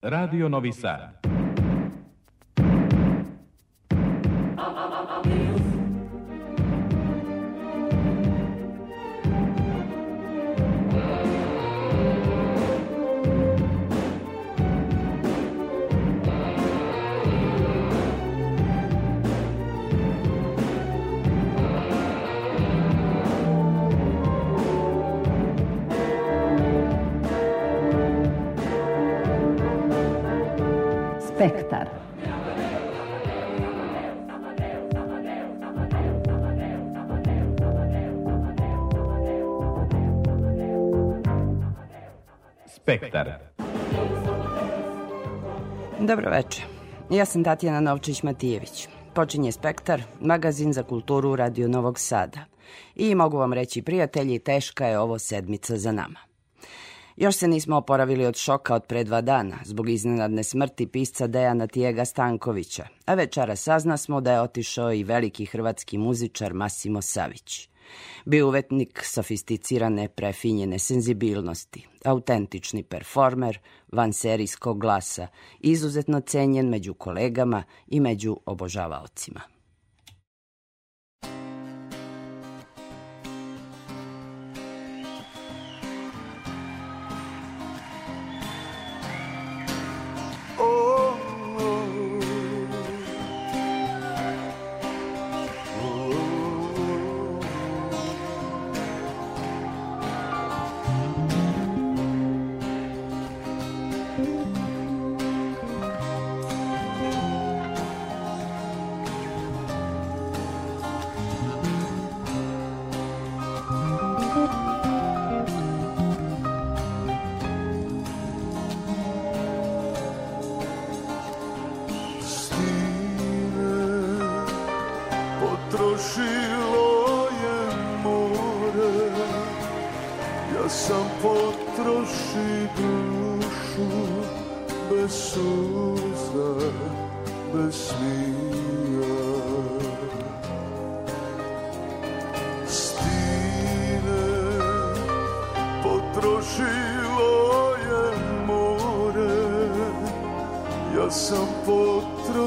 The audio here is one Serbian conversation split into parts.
Radio Novi Sad. Spektar. Spektar. Dobro večer. Ja sam Tatjana Novčić-Matijević. Počinje Spektar, magazin za kulturu Radio Novog Sada. I mogu vam reći, prijatelji, teška je ovo sedmica za nama. Još se nismo oporavili od šoka od pre dva dana zbog iznenadne smrti pisca Dejana Tijega Stankovića, a večera sazna smo da je otišao i veliki hrvatski muzičar Masimo Savić. Bio uvetnik sofisticirane, prefinjene senzibilnosti, autentični performer, vanserijskog glasa, izuzetno cenjen među kolegama i među obožavaocima.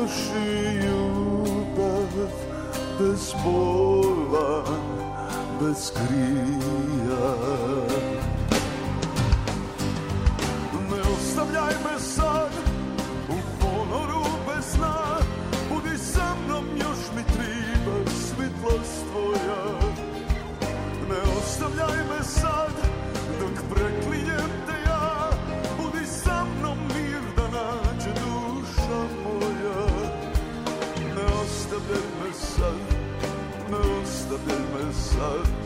Potroši ljubav bez bola, bez krija. Ne ostavljaj me sad the sun.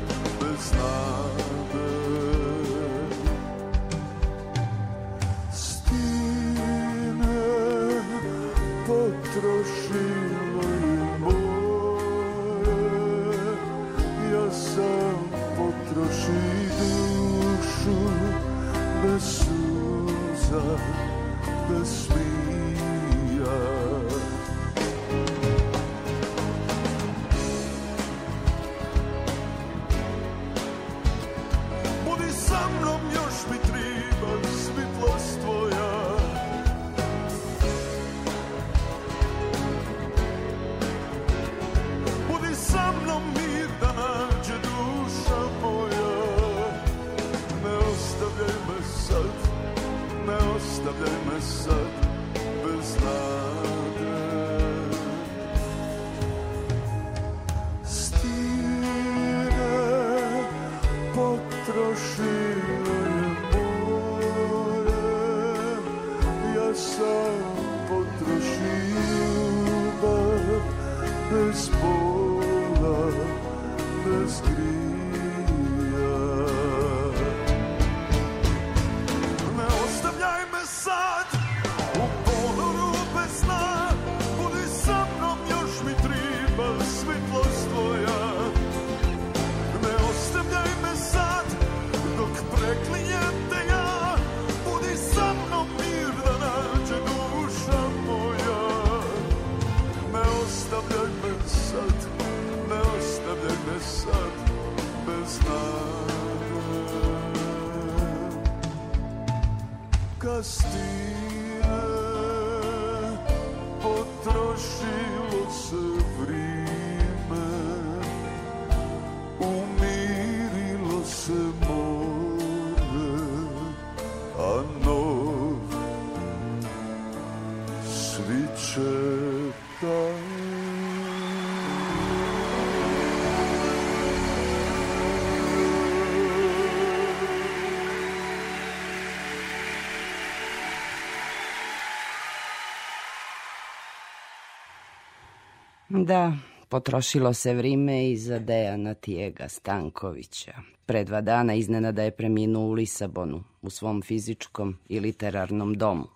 Da, potrošilo se vrime i za Dejana Tijega Stankovića. Pre dva dana iznenada je preminuo u Lisabonu, u svom fizičkom i literarnom domu.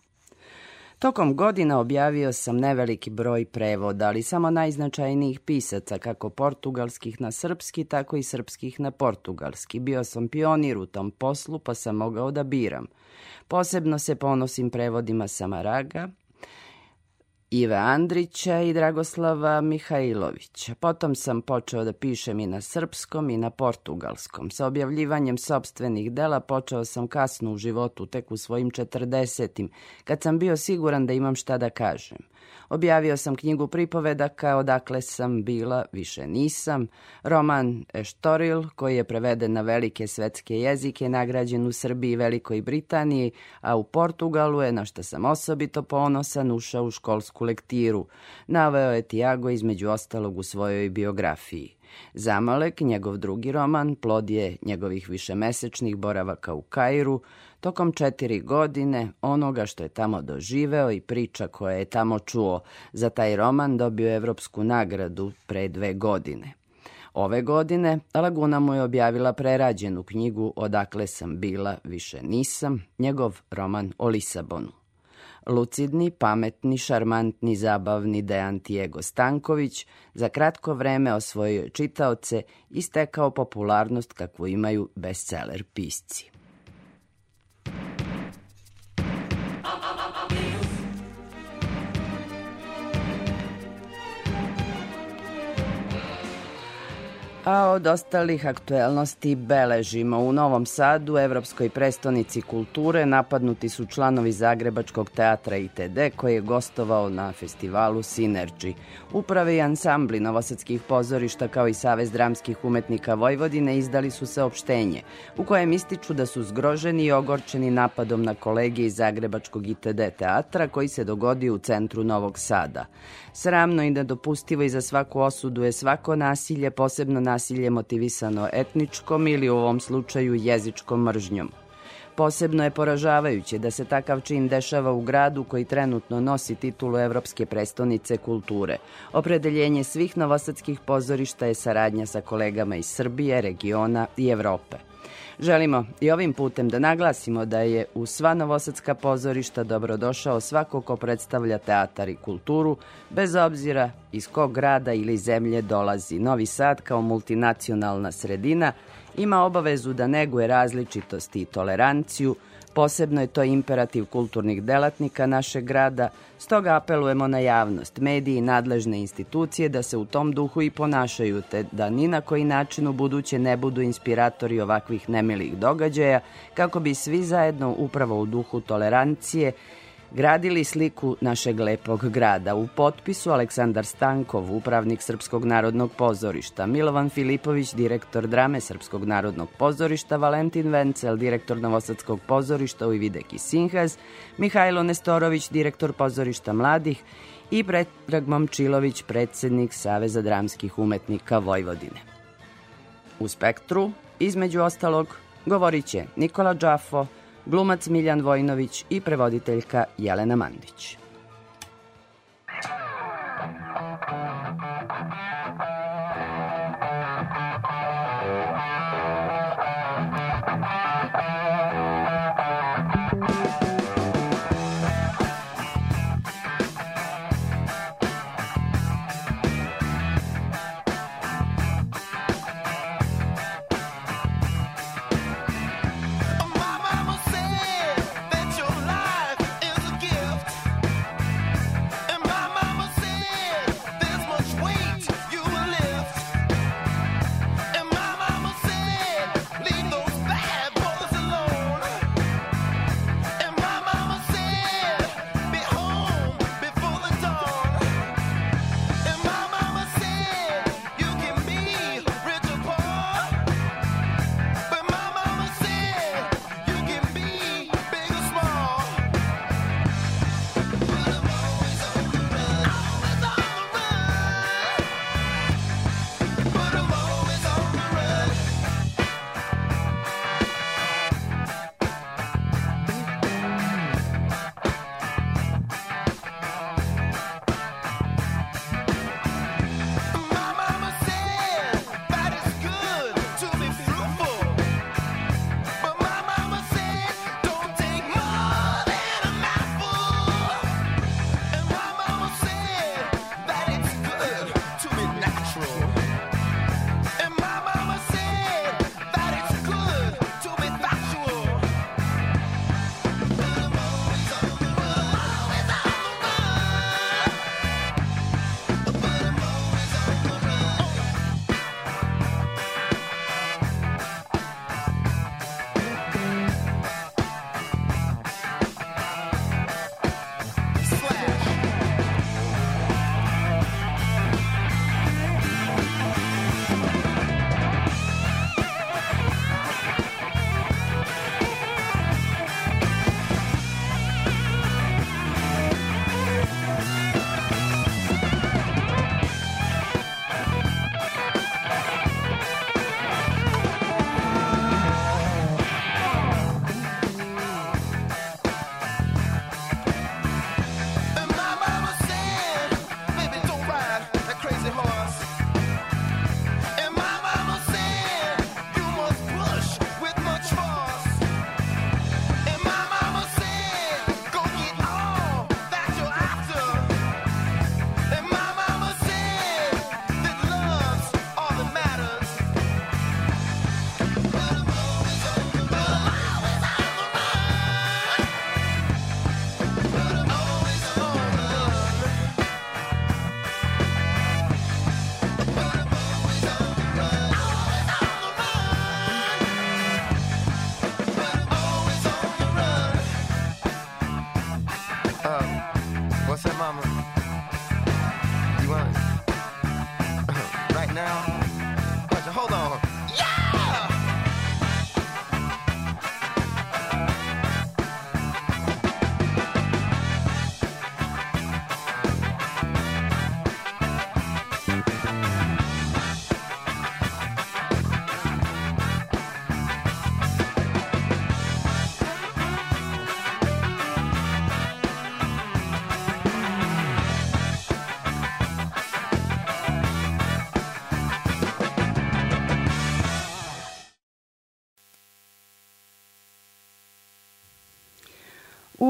Tokom godina objavio sam neveliki broj prevoda, ali samo najznačajnijih pisaca, kako portugalskih na srpski, tako i srpskih na portugalski. Bio sam pionir u tom poslu, pa sam mogao da biram. Posebno se ponosim prevodima Samaraga, Ive Andrića i Dragoslava Mihajlovića. Potom sam počeo da pišem i na srpskom i na portugalskom. Sa objavljivanjem sobstvenih dela počeo sam kasno u životu, tek u svojim četrdesetim, kad sam bio siguran da imam šta da kažem. Objavio sam knjigu pripovedaka Odakle sam bila, više nisam, roman Eštoril, koji je preveden na velike svetske jezike, nagrađen u Srbiji i Velikoj Britaniji, a u Portugalu je, na što sam osobito ponosan, ušao u školsku lektiru. Naveo je Tiago između ostalog u svojoj biografiji. Zamalek, njegov drugi roman, plod je njegovih višemesečnih boravaka u Kairu, tokom četiri godine onoga što je tamo doživeo i priča koje je tamo čuo. Za taj roman dobio Evropsku nagradu pre dve godine. Ove godine Laguna mu je objavila prerađenu knjigu Odakle sam bila, više nisam, njegov roman o Lisabonu. Lucidni, pametni, šarmantni, zabavni Dejan Tijego Stanković za kratko vreme osvojio čitaoce i stekao popularnost kakvu imaju bestseller pisci. A od ostalih aktuelnosti beležimo u Novom Sadu, Evropskoj prestonici kulture, napadnuti su članovi Zagrebačkog teatra ITD koji je gostovao na festivalu Synergy. Uprave i ansambli novosadskih pozorišta kao i Savez dramskih umetnika Vojvodine izdali su saopštenje u kojem ističu da su zgroženi i ogorčeni napadom na kolege iz Zagrebačkog ITD teatra koji se dogodio u centru Novog Sada. Sramno i nedopustivo i za svaku osudu je svako nasilje, posebno nasilje motivisano etničkom ili u ovom slučaju jezičkom mržnjom. Posebno je poražavajuće da se takav čin dešava u gradu koji trenutno nosi titulu Evropske prestonice kulture. Opredeljenje svih novosadskih pozorišta je saradnja sa kolegama iz Srbije, regiona i Evrope. Želimo i ovim putem da naglasimo da je u sva novosadska pozorišta dobrodošao svako ko predstavlja teatar i kulturu, bez obzira iz kog grada ili zemlje dolazi. Novi Sad kao multinacionalna sredina ima obavezu da neguje različitosti i toleranciju, Posebno je to imperativ kulturnih delatnika našeg grada, stoga apelujemo na javnost, mediji i nadležne institucije da se u tom duhu i ponašaju, te da ni na koji način u buduće ne budu inspiratori ovakvih nemilih događaja, kako bi svi zajedno upravo u duhu tolerancije gradili sliku našeg lepog grada. U potpisu Aleksandar Stankov, upravnik Srpskog narodnog pozorišta, Milovan Filipović, direktor drame Srpskog narodnog pozorišta, Valentin Vencel, direktor Novosadskog pozorišta u Ivideki Sinhaz, Mihajlo Nestorović, direktor pozorišta mladih i Predrag Momčilović, predsednik Saveza dramskih umetnika Vojvodine. U spektru, između ostalog, govorit će Nikola Džafo, glumac Miljan Vojnović i prevoditeljka Jelena Mandić. Wait!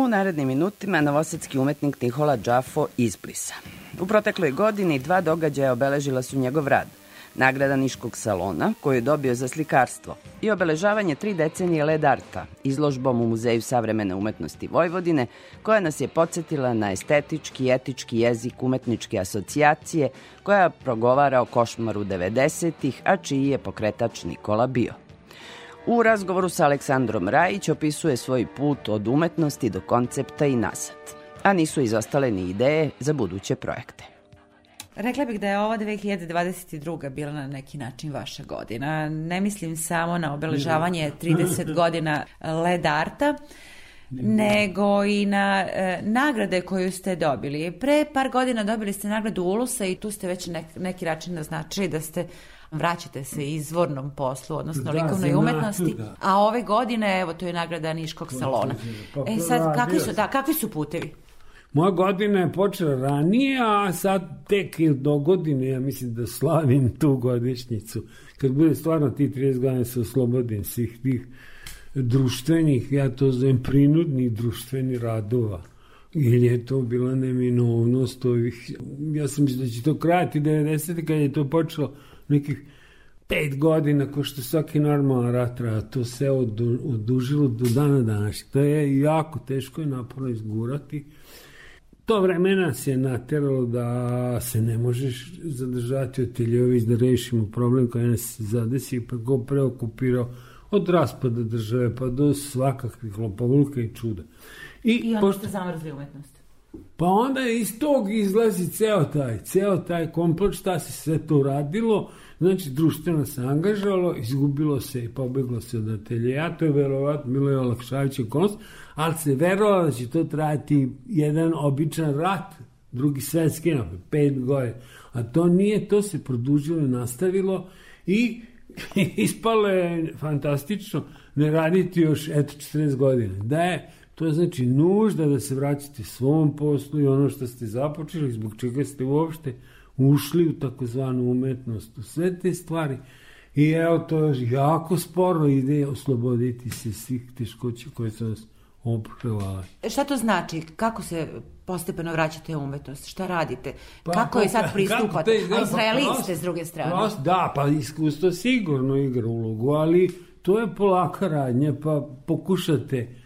Narednim minutima novosadski umetnik Nihola Džafo izblisa. U protekloj godini dva događaja obeležila su njegov rad. Nagrada Niškog salona, koju je dobio za slikarstvo, i obeležavanje tri decenije led arta, izložbom u Muzeju savremene umetnosti Vojvodine, koja nas je podsjetila na estetički i etički jezik umetničke asocijacije, koja progovara o košmaru 90-ih, a čiji je pokretač Nikola bio. U razgovoru sa Aleksandrom Rajić opisuje svoj put od umetnosti do koncepta i nazad, a nisu izostale ni ideje za buduće projekte. Rekla bih da je ova 2022. bila na neki način vaša godina. Ne mislim samo na obeležavanje 30 godina led arta, nego i na e, nagrade koju ste dobili. Pre par godina dobili ste nagradu Ulusa i tu ste već nek, neki način naznačili da ste vraćate se izvornom poslu, odnosno Da, likovnoj zanatu, umetnosti, da. a ove godine, evo, to je nagrada Niškog salona. Pa E sad, kakvi su, da, kakvi su putevi? Moja godina je počela ranije, a sad tek do godine, ja mislim da slavim tu godišnjicu. Kad bude stvarno ti 30 godina se oslobodim svih tih društvenih, ja to zovem prinudnih društvenih radova. Ili je to bila neminovnost ovih, ja sam mislim da će to krajati 90. kad je to počelo nekih pet godina, ko što svaki normalan rat traja, to se odu, odužilo do dana današnjeg. To je jako teško i naporno izgurati. To vreme nas je nateralo da se ne možeš zadržati od Teljović, da rešimo problem koji nas zadesi, pa go preokupirao od raspada države pa do svakakvih lopovluka i čuda. I onda ste zamrzli umetnost. Pa onda iz tog izlazi ceo taj, ceo taj komplot šta se sve to radilo, znači društveno se angažalo, izgubilo se i pobeglo se od ateljeja, to je verovatno bilo je olakšavajući konst, ali se verovalo da će to trajati jedan običan rat, drugi svetski napad, pet godina, a to nije, to se produžilo i nastavilo i ispalo je fantastično ne raditi još eto 40 godina. Da je To znači nužda da se vraćate svom poslu i ono što ste započeli, zbog čega ste uopšte ušli u takozvanu umetnost, u sve te stvari. I evo to jako sporo ide osloboditi se svih teškoća koje su nas ophrvale. Šta to znači? Kako se postepeno vraćate u umetnost? Šta radite? kako je sad pristupate? to izgleda? A Pa Prost- ste s druge strane. prost- da, pa iskustvo sigurno igra ulogu, ali to je polaka radnja, pa pokušate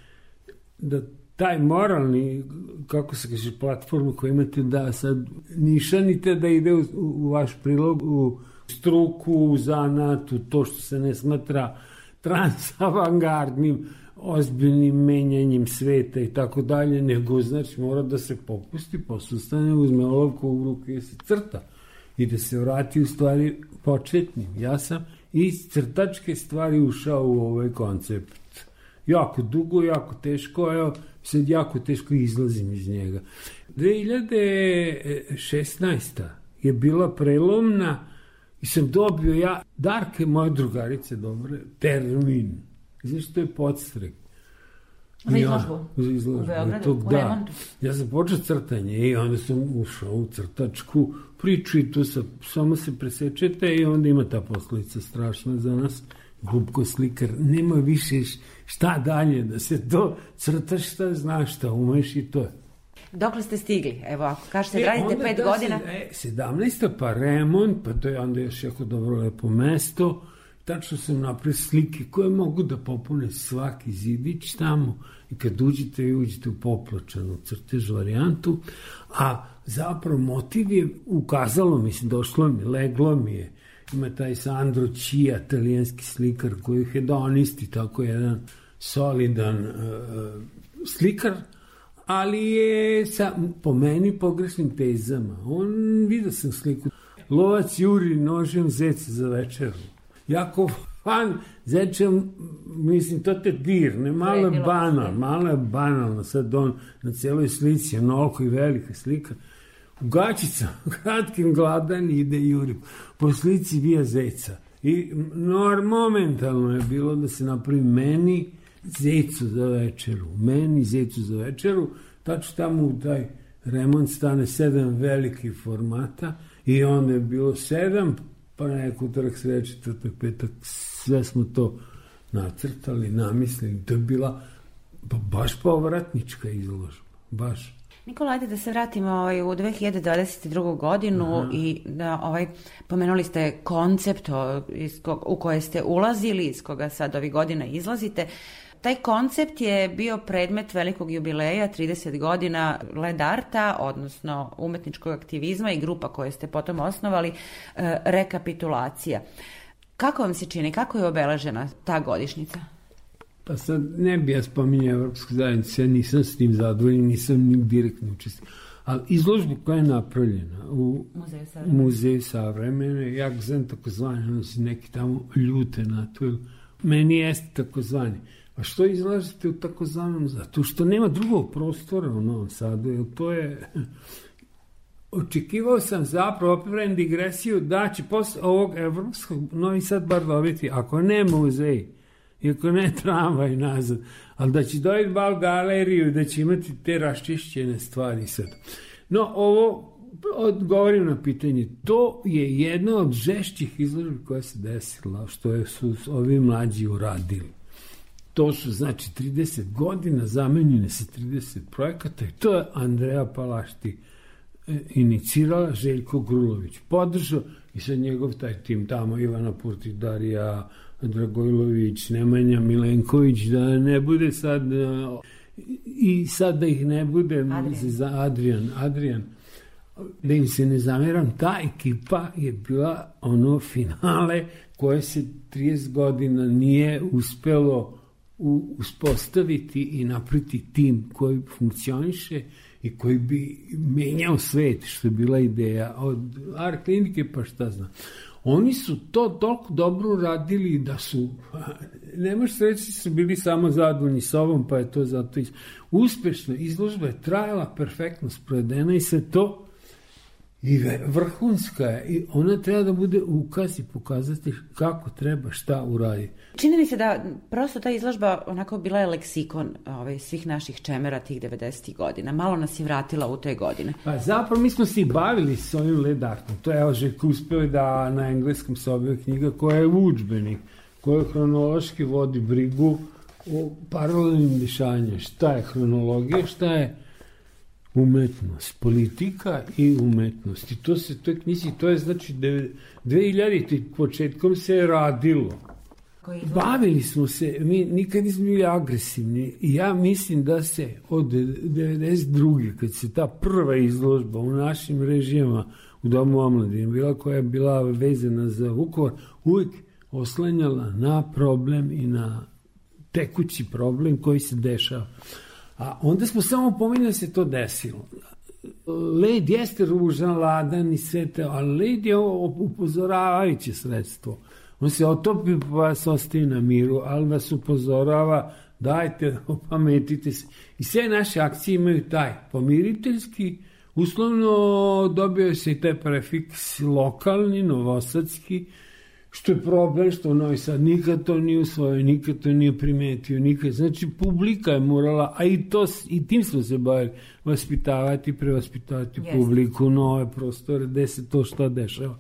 da taj moralni, kako se kaže, platformu koju imate da sad nišanite da ide u, u vaš prilog, u struku, u zanat, u to što se ne smatra transavangardnim, ozbiljnim menjanjem sveta i tako dalje, nego znači mora da se popusti, posustane, uzme olovku u ruke i se crta i da se vrati u stvari početnim. Ja sam iz crtačke stvari ušao u ovaj koncept. Jako dugo, jako teško, evo, sad jako teško izlazim iz njega. 2016. je bila prelomna i sam dobio ja, Darke, moje drugarice, dobre, termin. Znaš, to je podstrek. Za Ja, izložbu? za izložbu. U Beogradu? Tog, U da. Ja sam počeo crtanje i onda sam ušao u crtačku priču i tu sa, samo se presečete i onda ima ta poslovica strašna za nas. Glupko slikar, nema više šta dalje, da se to crtaš šta znaš, šta umeš i to je. Dokle ste stigli? Evo, ako kažete da E, radite pet ta godina, Se, e, 17. pa remont, pa to je onda još jako dobro lepo mesto. Tačno sam napravio slike koje mogu da popune svaki zidić tamo i kad uđete i uđete u popločanu crtež varijantu, a zapravo motiv je ukazalo, mislim, došlo mi, leglo mi je, ima taj Sandro Cia, italijanski slikar koji je hedonisti, tako jedan solidan uh, slikar, ali je sa, po meni pogrešnim tezama. On, vidio sam sliku, lovac juri nožem zeca za večeru. Jako fan zečem, mislim, to te dirne, malo je banal, malo je banalno, sad on na celoj slici, onoliko i velika slika, u gaćicama, kratkim gladan ide juri, po slici vija zeca. I nor, momentalno je bilo da se napravi meni zecu za večeru, meni zecu za večeru, tačno tamo u taj remont stane sedam velikih formata i onda je bilo sedam, pa neko utorak, sreda, četvrtak, petak, sve smo to nacrtali, namislili, to je bila pa baš povratnička izložba, baš. Nikola, ajde da se vratimo ovaj, u 2022. godinu Aha. i da ovaj, pomenuli ste koncept o, iz kog, u koje ste ulazili, iz koga sad ovih godina izlazite. Taj koncept je bio predmet velikog jubileja, 30 godina led arta, odnosno umetničkog aktivizma i grupa koje ste potom osnovali, e, rekapitulacija. Kako vam se čini, kako je obeležena ta godišnjica? Pa sad ne bi ja spominjao Evropsku zajednicu, ja nisam s tim zadovoljen, nisam ni direktno učestvio. Ali izložba koja je napravljena u Muzeju savremene, Muzeju savremene ja ga znam takozvani, ono si neki tamo ljute na to, meni jeste takozvani. A što izlažete u takozvanom? Zato što nema drugog prostora u Novom Sadu, jer to je... Očekivao sam zapravo, opet digresiju, da će posle ovog evropskog Novi Sad bar dobiti, ako ne muzej, iako ne tramvaj nazad, ali da će dobiti bal galeriju, da će imati te raščišćene stvari sad. No, ovo odgovorim na pitanje. To je jedna od žešćih izložbi koja se desila, što je, su ovi mlađi uradili. To su, znači, 30 godina zamenjene sa 30 projekata i to je Andreja Palašti e, inicirala, Željko Grulović podržao i sad njegov taj tim tamo, Ivana Purtidarija, Dragojlović, Nemanja Milenković, da ne bude sad e, i sad da ih ne bude Adrian, za Adrian, Adrian da im se ne zameram, ta ekipa je bila ono finale koje se 30 godina nije uspelo uspostaviti i napriti tim koji funkcioniše i koji bi menjao svet, što je bila ideja od art klinike pa šta znam. Oni su to toliko dobro radili da su, ne možeš reći su bili samo zadovoljni sobom, pa je to zato iz... uspešno. Izložba je trajala, perfektno sprovedena i sve to i vrhunska je i ona treba da bude ukaz i pokazati kako treba šta uraditi. Čini mi se da prosto ta izložba onako bila je leksikon ovaj, svih naših čemera tih 90. godina. Malo nas je vratila u te godine. Pa zapravo mi smo se i bavili s ovim led artom. To je Željko uspeo da na engleskom se objava knjiga koja je učbenik, koja hronološki vodi brigu o paralelnim dešanjima. Šta je hronologija, šta je umetnost, politika i umetnost. I to se, to je knjizi, to je znači 2000. početkom se je radilo. Bavili smo se, mi nikad nismo bili agresivni i ja mislim da se od 92. kad se ta prva izložba u našim režijama u Domu omladine bila koja je bila vezana za Vukovar, uvijek oslanjala na problem i na tekući problem koji se dešava. A onda smo samo pomenuli da se to desilo. Led jeste ružan, ladan i sve te, ali led je upozoravajuće sredstvo. On se otopi pa vas ostaje na miru, ali vas upozorava, dajte, opametite se. I sve naše akcije imaju taj pomiriteljski, uslovno dobio se i taj prefiks lokalni, novosadski, Što je problem što Novi Sad nikad to nije usvojio, nikad to nije primetio, nikad. Znači, publika je morala, a i, to, i tim smo se bavili, vaspitavati, prevaspitavati yes. publiku, nove prostore, gde se to šta dešava.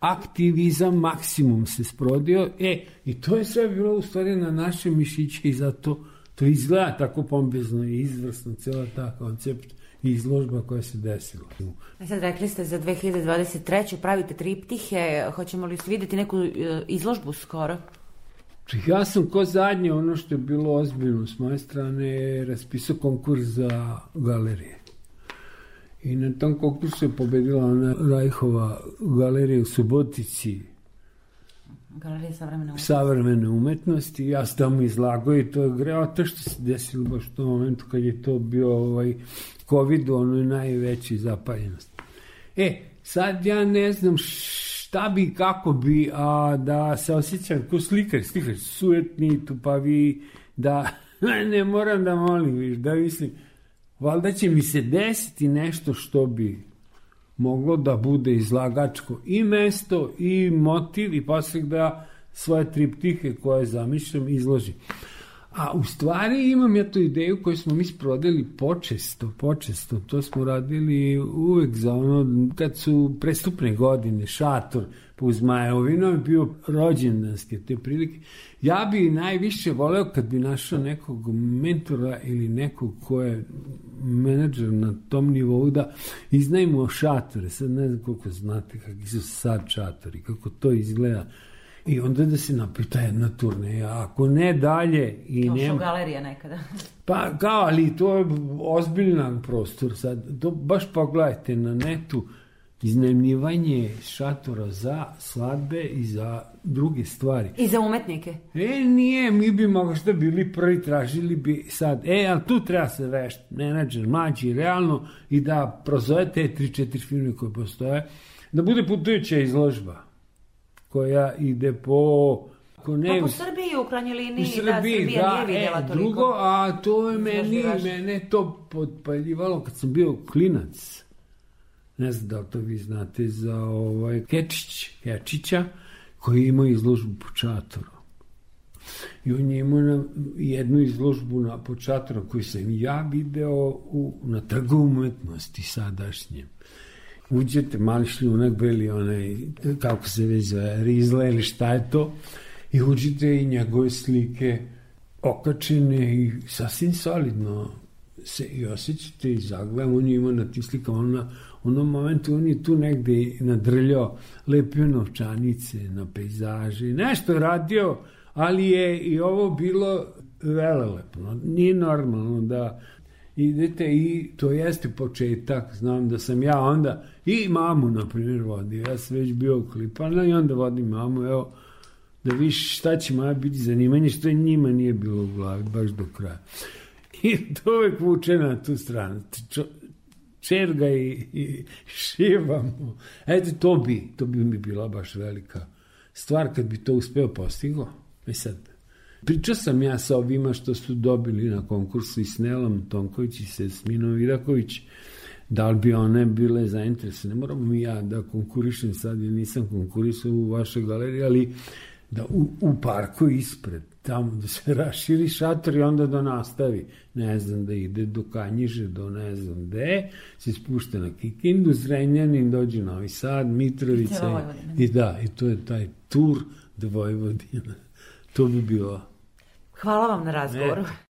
Aktivizam maksimum se sprodio, e, i to je sve bilo u stvari na naše mišiće i zato to izgleda tako pompezno i izvrsno, cela ta koncept izložba koja se desila. A sad rekli ste za 2023. pravite triptihe, hoćemo li videti neku e, izložbu skoro? Ja sam ko zadnje, ono što je bilo ozbiljno s moje strane, raspisao konkurs za galerije. I na tom konkursu je pobedila ona Rajhova galerija u Subotici. Galerija savremene umetnosti. savremene umetnosti. Ja sam tamo izlagao i to je greota što se desilo baš u tom momentu kad je to bio ovaj, COVID, ono najveći zapaljenost. E, sad ja ne znam šta bi, kako bi, a da se osjećam kao slikar, slikar, sujetni, tupavi, da ne moram da molim, viš, da mislim, valjda će mi se desiti nešto što bi moglo da bude izlagačko i mesto i motiv i posle da svoje triptihe koje zamišljam izložim. A u stvari imam ja tu ideju koju smo mi sprodali počesto, počesto. To smo radili uvek za ono, kad su prestupne godine, šator, pa uz Majovino je bio rođendanske te prilike. Ja bi najviše voleo kad bi našao nekog mentora ili nekog ko je menadžer na tom nivou da iznajmo šatore. Sad ne znam koliko znate kakvi su sad šatori, kako to izgleda. I onda da se napita jedna turneja, ako ne dalje i Kao nema... što galerija nekada. Pa kao, ali to je ozbiljan prostor sad. To baš pogledajte na netu iznajmljivanje šatora za svadbe i za druge stvari. I za umetnike. E, nije, mi bi možda bili prvi, tražili bi sad, e, ali tu treba se vešt, menadžer, mlađi, realno, i da prozove te 3-4 firme koje postoje, da bude putujuća izložba koja ide po... Ako ne, Pa po Srbiji u krajnjoj liniji, u Srbiji, da, Srbija da, nije vidjela e, toliko. drugo, a to je meni, mene to podpaljivalo kad sam bio klinac. Ne znam da li to vi znate za ovaj Kečić, Kečića, koji ima izložbu po čatoru. I on je imao na, jednu izložbu na počatoru koju sam ja video u, na trgu umetnosti sadašnjem. Uđete, mali šljunak, beli onaj, kako se već zove, rizla ili šta je to, i uđete i njegove slike okačene i sasvim solidno se i osjećate i zagledam, on je imao na tim slikama, on na onom momentu on je tu negde nadrljao, lepio novčanice na pejzaži, nešto radio, ali je i ovo bilo velelepno. Nije normalno da idete i to jeste početak, znam da sam ja onda i mamu, na primjer, vodio, ja sam već bio klipana i onda vodim mamu, evo, da viš šta će moja biti zanimanje, što je njima nije bilo u glavi, baš do kraja. I to uvek vuče na tu stranu. Čerga i, i šivamo. Eto, to bi, to bi mi bila baš velika stvar kad bi to uspeo postigo. I sad, pričao sam ja sa ovima što su dobili na konkursu i s Nelom Tonković i se Sminom Viraković, da li bi one bile zainteresne. Ne moramo mi ja da konkurišem sad, jer nisam konkurisao u vašoj galeriji, ali da u, u parku ispred, tamo da se raširi šator i onda da nastavi, ne znam, da ide do Kanjiže, do ne znam gde, se spušta na Kikindu, Zrenjanin, dođe Novi Sad, Mitrovica. I. I da, i to je taj tur do Vojvodina. To bi bilo Hvala vam na razgovoru. She's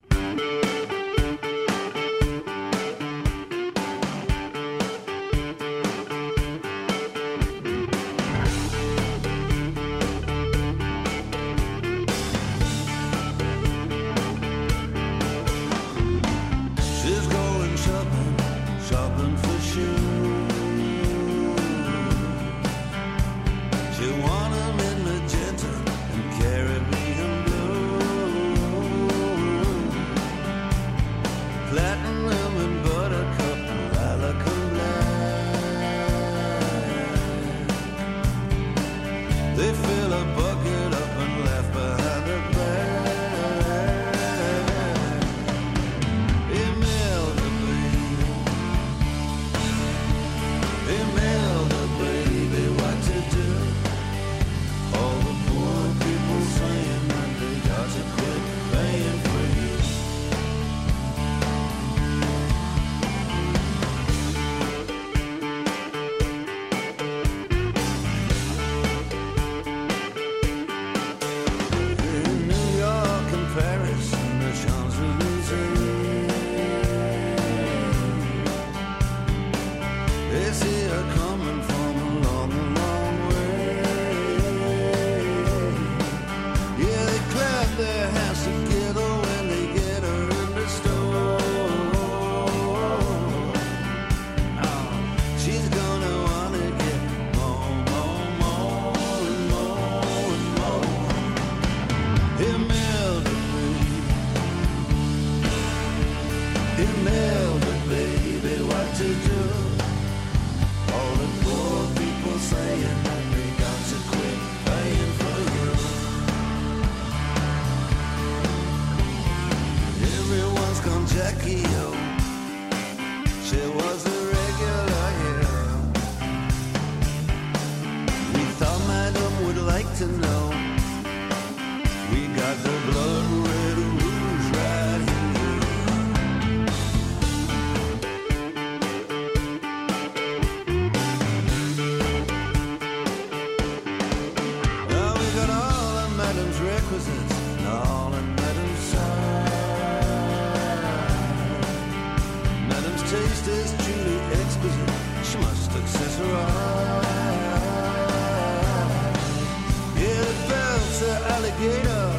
Is truly exquisite. She must accessorize. Yeah, the belts are alligator,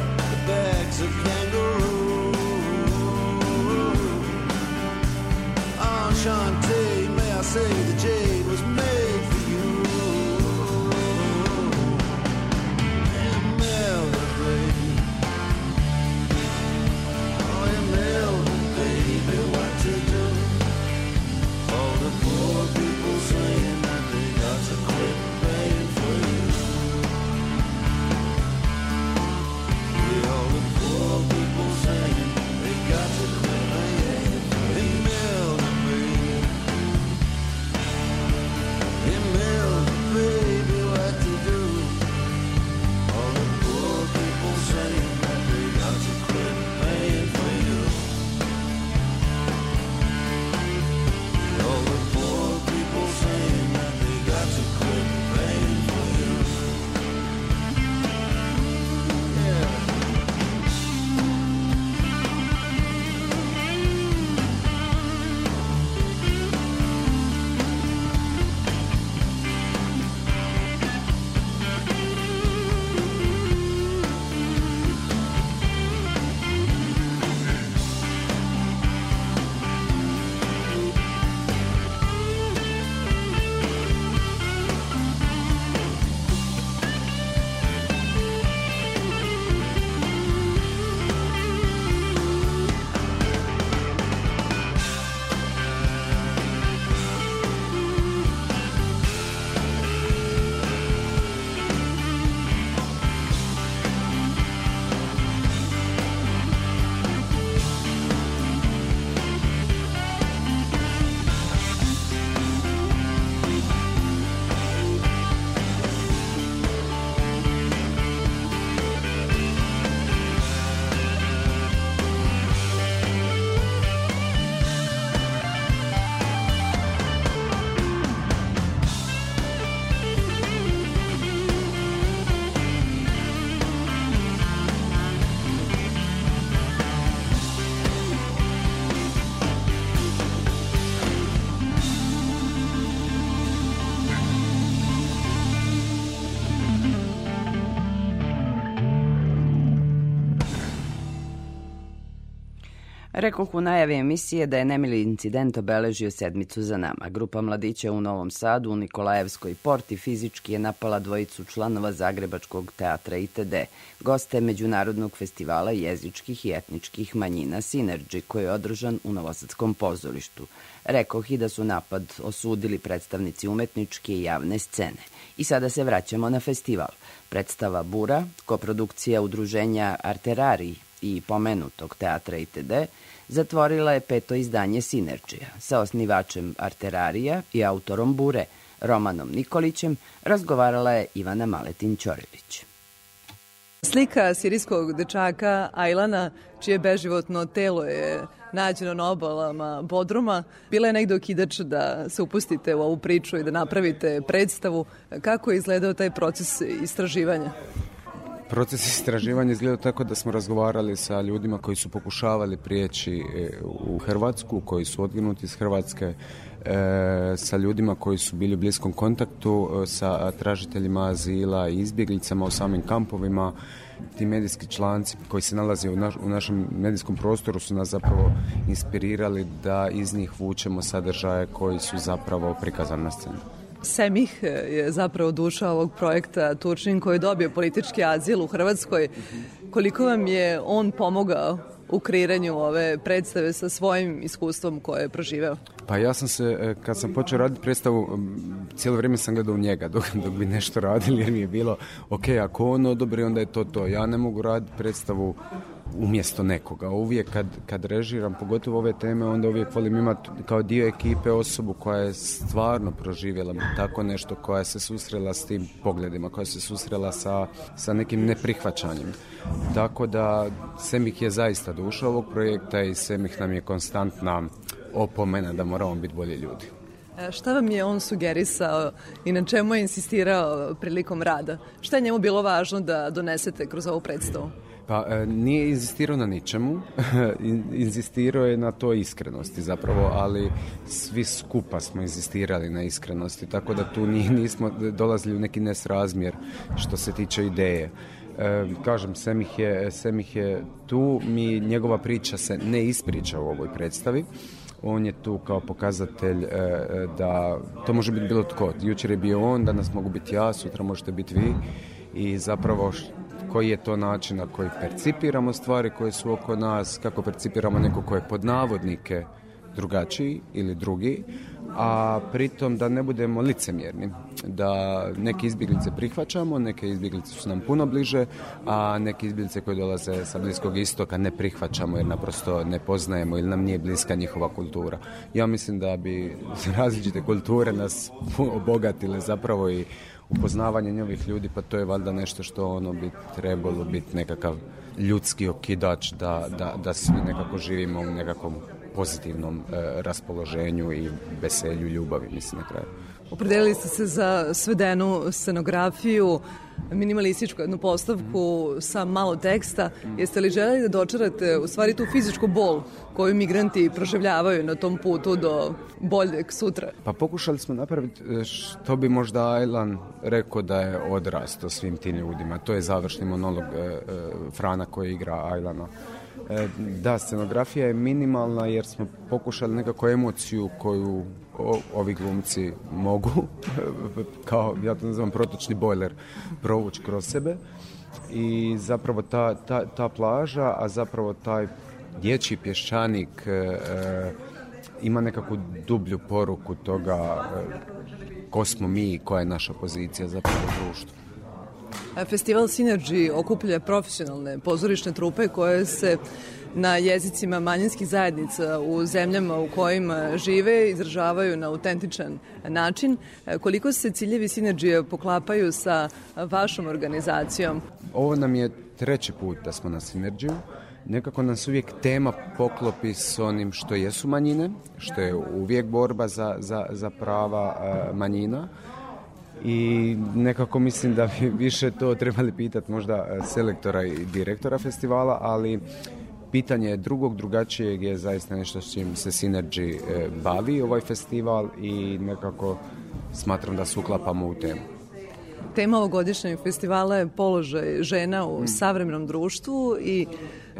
Rekoh u najavi emisije da je nemili incident obeležio sedmicu za nama. Grupa mladića u Novom Sadu u Nikolajevskoj porti fizički je napala dvojicu članova Zagrebačkog teatra ITD, goste Međunarodnog festivala jezičkih i etničkih manjina Synergy, koji je održan u Novosadskom pozorištu. Rekoh i da su napad osudili predstavnici umetničke i javne scene. I sada se vraćamo na festival. Predstava Bura, koprodukcija udruženja Arterari i pomenutog teatra ITD, zatvorila je peto izdanje Sinerđija. Sa osnivačem Arterarija i autorom Bure, Romanom Nikolićem, razgovarala je Ivana Maletin-Ćorilić. Slika sirijskog dečaka Ajlana, čije beživotno telo je nađeno na obalama Bodruma, bila je negde okidač da se upustite u ovu priču i da napravite predstavu. Kako je izgledao taj proces istraživanja? Proces istraživanja izgleda tako da smo razgovarali sa ljudima koji su pokušavali prijeći e, u Hrvatsku, koji su odginuti iz Hrvatske, e, sa ljudima koji su bili u bliskom kontaktu, e, sa tražiteljima azila i izbjeglicama u samim kampovima. Ti medijski članci koji se nalaze u, naš, u našem medijskom prostoru su nas zapravo inspirirali da iz njih vučemo sadržaje koji su zapravo prikazani na sceni. Semih je zapravo duša ovog projekta Turčin koji je dobio politički azil u Hrvatskoj. Koliko vam je on pomogao u kreiranju ove predstave sa svojim iskustvom koje je proživeo? Pa ja sam se, e, kad sam počeo raditi predstavu, cijelo vrijeme sam gledao njega dok, dok bi nešto radili jer mi je bilo, ok, ako on odobri, onda je to to. Ja ne mogu raditi predstavu umjesto nekoga. Uvijek kad, kad režiram, pogotovo ove teme, onda uvijek volim imati kao dio ekipe osobu koja je stvarno proživjela tako nešto, koja se susrela s tim pogledima, koja se susrela sa, sa nekim neprihvaćanjem. Tako da Semih je zaista duša ovog projekta i Semih nam je konstantna opomena da moramo biti bolji ljudi. E, Šta vam je on sugerisao i na čemu je insistirao prilikom rada? Šta je njemu bilo važno da donesete kroz ovu predstavu? Pa e, nije inzistirao na ničemu, In- inzistirao je na toj iskrenosti zapravo, ali svi skupa smo inzistirali na iskrenosti, tako da tu ni- nismo dolazili u neki nesrazmjer što se tiče ideje. E, kažem, Semih je, Semih je tu, mi, njegova priča se ne ispriča u ovoj predstavi, on je tu kao pokazatelj e, e, da to može biti bilo tko. Jučer je bio on, danas mogu biti ja, sutra možete biti vi i zapravo koji je to način na koji percipiramo stvari koje su oko nas, kako percipiramo neko ko je pod navodnike drugačiji ili drugi, a pritom da ne budemo licemjerni, da neke izbjeglice prihvaćamo, neke izbjeglice su nam puno bliže, a neke izbjeglice koje dolaze sa Bliskog istoka ne prihvaćamo jer naprosto ne poznajemo ili nam nije bliska njihova kultura. Ja mislim da bi različite kulture nas obogatile zapravo i upoznavanje novih ljudi, pa to je valjda nešto što ono bi trebalo biti nekakav ljudski okidač da, da, da svi nekako živimo u nekakvom pozitivnom e, raspoloženju i veselju ljubavi, mislim na kraju. Opredelili ste se za svedenu scenografiju, minimalističku jednu postavku sa malo teksta. Jeste li želeli da dočarate u stvari tu fizičku bol koju migranti proživljavaju na tom putu do boljeg sutra? Pa pokušali smo napraviti e, što bi možda Ajlan rekao da je odrasto svim tim ljudima. To je završni monolog e, e, Frana koji igra Ajlana. E, Da, scenografija je minimalna jer smo pokušali nekako emociju koju o- ovi glumci mogu, kao ja to nazvam protočni bojler, provući kroz sebe. I zapravo ta, ta, ta plaža, a zapravo taj dječji pješčanik e, e, ima nekakvu dublju poruku toga e, ko smo mi i koja je naša pozicija zapravo u društvu. Festival Synergy okuplja profesionalne pozorišne trupe koje se na jezicima manjinskih zajednica u zemljama u kojima žive izražavaju na autentičan način. Koliko se ciljevi Synergy poklapaju sa vašom organizacijom? Ovo nam je treći put da smo na Sinerđiju. Nekako nas uvijek tema poklopi s onim što jesu manjine, što je uvijek borba za, za, za prava e, manjina. I nekako mislim da bi više to trebali pitati možda e, selektora i direktora festivala, ali pitanje drugog, drugačijeg je zaista nešto s čim se Synergy e, bavi ovaj festival i nekako smatram da se uklapamo u temu. Tema ovogodišnjeg festivala je položaj žena u savremenom društvu i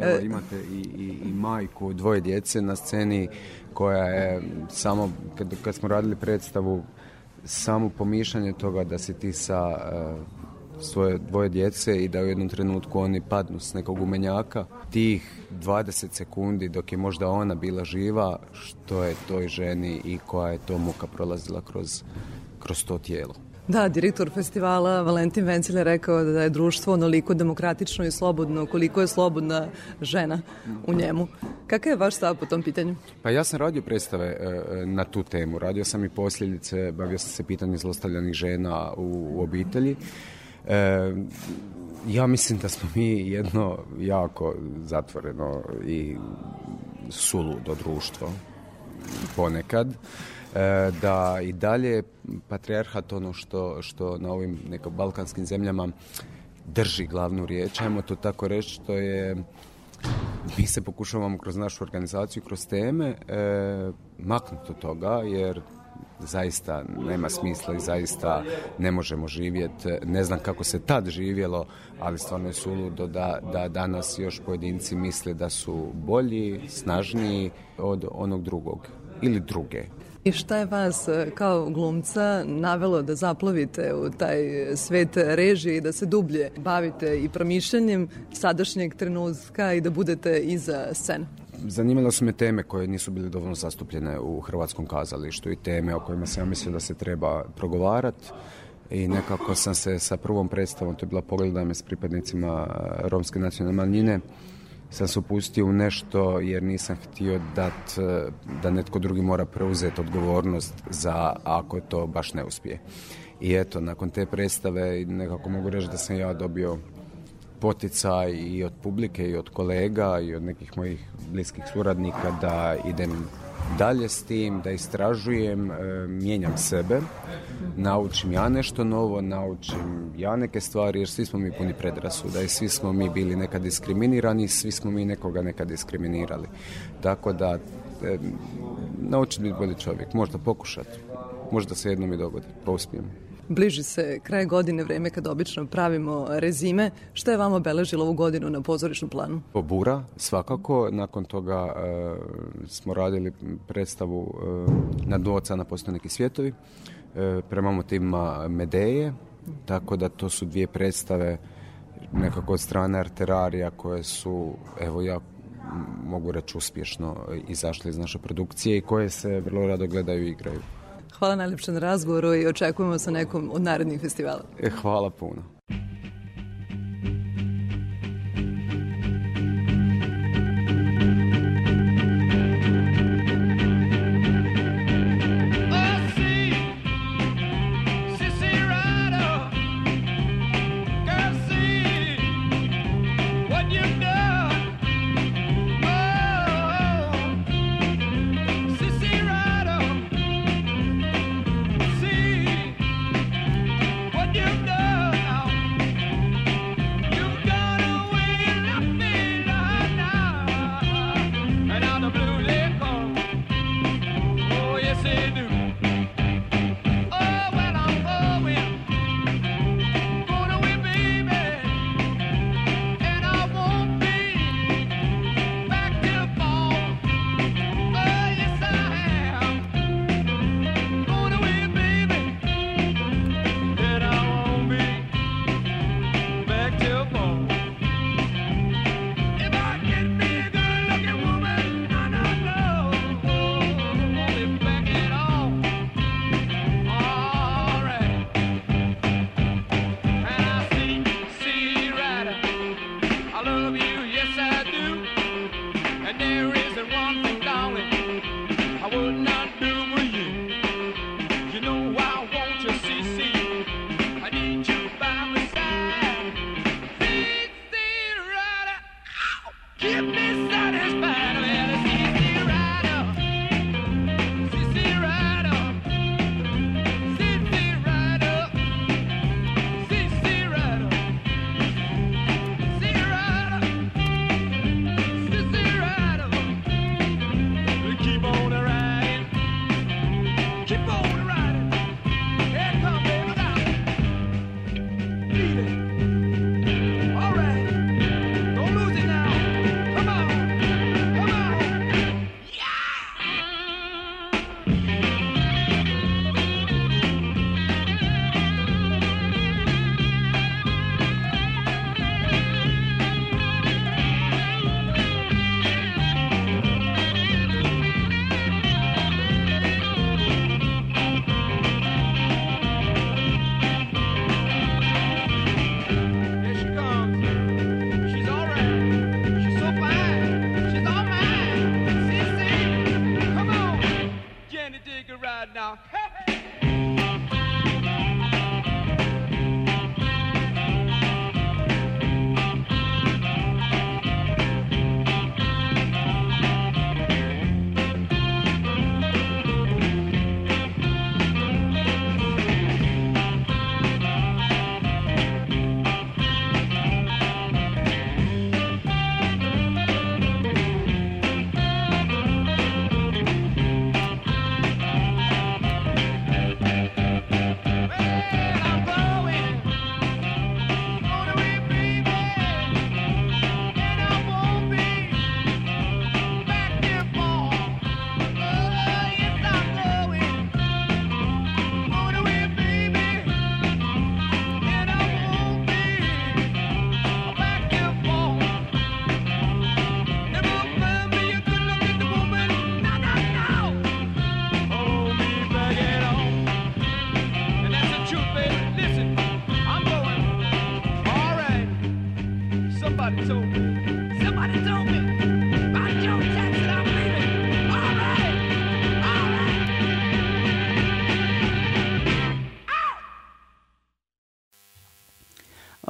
Evo imate i, i, i majku dvoje djece na sceni koja je samo, kad, kad smo radili predstavu, samo pomišljanje toga da si ti sa e, svoje dvoje djece i da u jednom trenutku oni padnu s nekog umenjaka, tih 20 sekundi dok je možda ona bila živa, što je toj ženi i koja je to muka prolazila kroz, kroz to tijelo. Da, direktor festivala Valentin Vencel je rekao da je društvo onoliko demokratično i slobodno koliko je slobodna žena u njemu. Kakav je vaš stav po tom pitanju? Pa ja sam radio predstave e, e, na tu temu. Radio sam i posljedice, bavio sam se pitanjem zlostavljanih žena u, u obitelji. E, ja mislim da smo mi jedno jako zatvoreno i suludo društvo ponekad. E, da i dalje patrijarhat ono što, što na ovim neko balkanskim zemljama drži glavnu riječ, ajmo to tako reći, to je mi se pokušavamo kroz našu organizaciju, kroz teme e, maknuti od toga jer zaista nema smisla i zaista ne možemo živjeti. Ne znam kako se tad živjelo, ali stvarno je suludo da, da danas još pojedinci misle da su bolji, snažniji od onog drugog ili druge. I šta je vas e, kao glumca navelo da zaplovite u taj svet režije i da se dublje bavite i promišljanjem sadašnjeg trenutka i da budete iza scene? Zanimalo su me teme koje nisu bile dovoljno zastupljene u hrvatskom kazalištu i teme o kojima sam ja mislio da se treba progovarati i nekako sam se sa prvom predstavom, to je bila Pogledaj me s pripadnicima romske nacionalne manjine, sam se upustio u nešto jer nisam htio dat, e, da netko drugi mora preuzeti odgovornost za ako to baš ne uspije. I eto, nakon te predstave nekako mogu reći da sam ja dobio poticaj i od publike i od kolega i od nekih mojih bliskih suradnika da idem dalje s tim, da istražujem, e, mijenjam sebe, naučim ja nešto novo, naučim ja neke stvari, jer svi smo mi puni predrasuda i svi smo mi bili nekad diskriminirani, svi smo mi nekoga nekad diskriminirali. Tako da, e, naučiti biti bolji čovjek, možda pokušati, možda se jednom i dogodi, pa uspijem. Bliži se kraj godine, vreme kad obično pravimo rezime. Šta je vama obeležilo ovu godinu na pozorišnom planu? Bura, svakako. Nakon toga e, smo radili predstavu e, na dvoca na postoje neki svjetovi. E, prema motivima Medeje, tako da to su dvije predstave nekako od strane Arterarija koje su, evo ja mogu reći uspješno izašle iz naše produkcije i koje se vrlo rado gledaju i igraju. Hvala najljepše na razgovoru i očekujemo sa nekom od narednih festivala. E, hvala puno.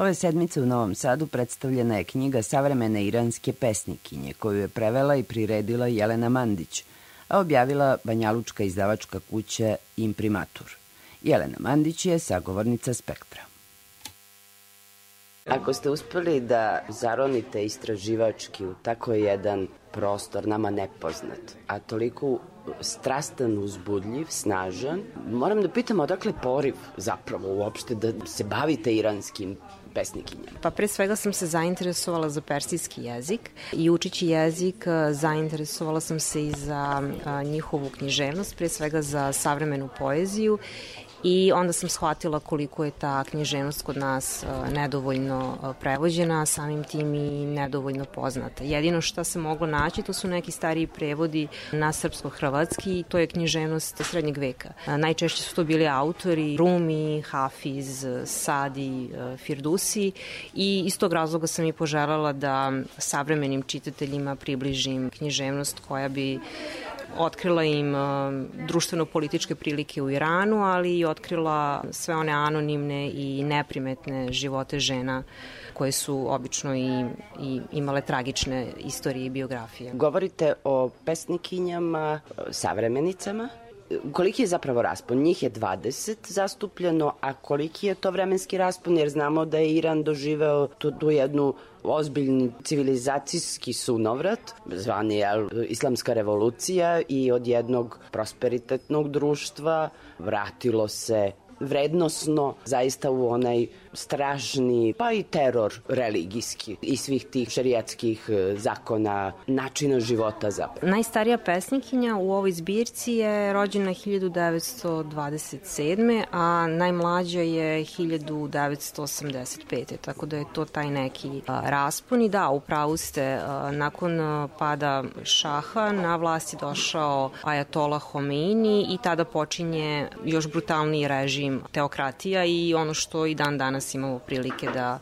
Ove sedmice u Novom Sadu predstavljena je knjiga savremene iranske pesnikinje, koju je prevela i priredila Jelena Mandić, a objavila Banjalučka izdavačka kuća Imprimatur. Jelena Mandić je sagovornica Spektra. Ako ste uspeli da zaronite istraživački u tako jedan prostor nama nepoznat, a toliko strastan, uzbudljiv, snažan, moram da pitam odakle poriv zapravo uopšte da se bavite iranskim pesnikinjama? Pa pre svega sam se zainteresovala za persijski jezik i učići jezik zainteresovala sam se i za njihovu književnost, pre svega za savremenu poeziju i onda sam shvatila koliko je ta književnost kod nas nedovoljno prevođena, samim tim i nedovoljno poznata. Jedino što se moglo naći to su neki stariji prevodi na srpsko-hrvatski i to je književnost srednjeg veka. Najčešće su to bili autori Rumi, Hafiz, Sadi, Firdusi i iz tog razloga sam i poželjala da savremenim čitateljima približim književnost koja bi otkrila im društveno-političke prilike u Iranu, ali i otkrila sve one anonimne i neprimetne živote žena koje su obično i, i imale tragične istorije i biografije. Govorite o pesnikinjama, savremenicama, koliki je zapravo raspon? Njih je 20 zastupljeno, a koliki je to vremenski raspon? Jer znamo da je Iran doživeo tu, tu jednu ozbiljni civilizacijski sunovrat, zvani je islamska revolucija i od jednog prosperitetnog društva vratilo se vrednosno zaista u onaj strašni, pa i teror religijski i svih tih šerijatskih e, zakona, načina života zapravo. Najstarija pesnikinja u ovoj zbirci je rođena 1927. a najmlađa je 1985. Tako da je to taj neki a, raspon i da, upravo ste, a, nakon pada šaha na vlast je došao Ajatola Homeini i tada počinje još brutalniji režim teokratija i ono što i dan danas danas imamo prilike da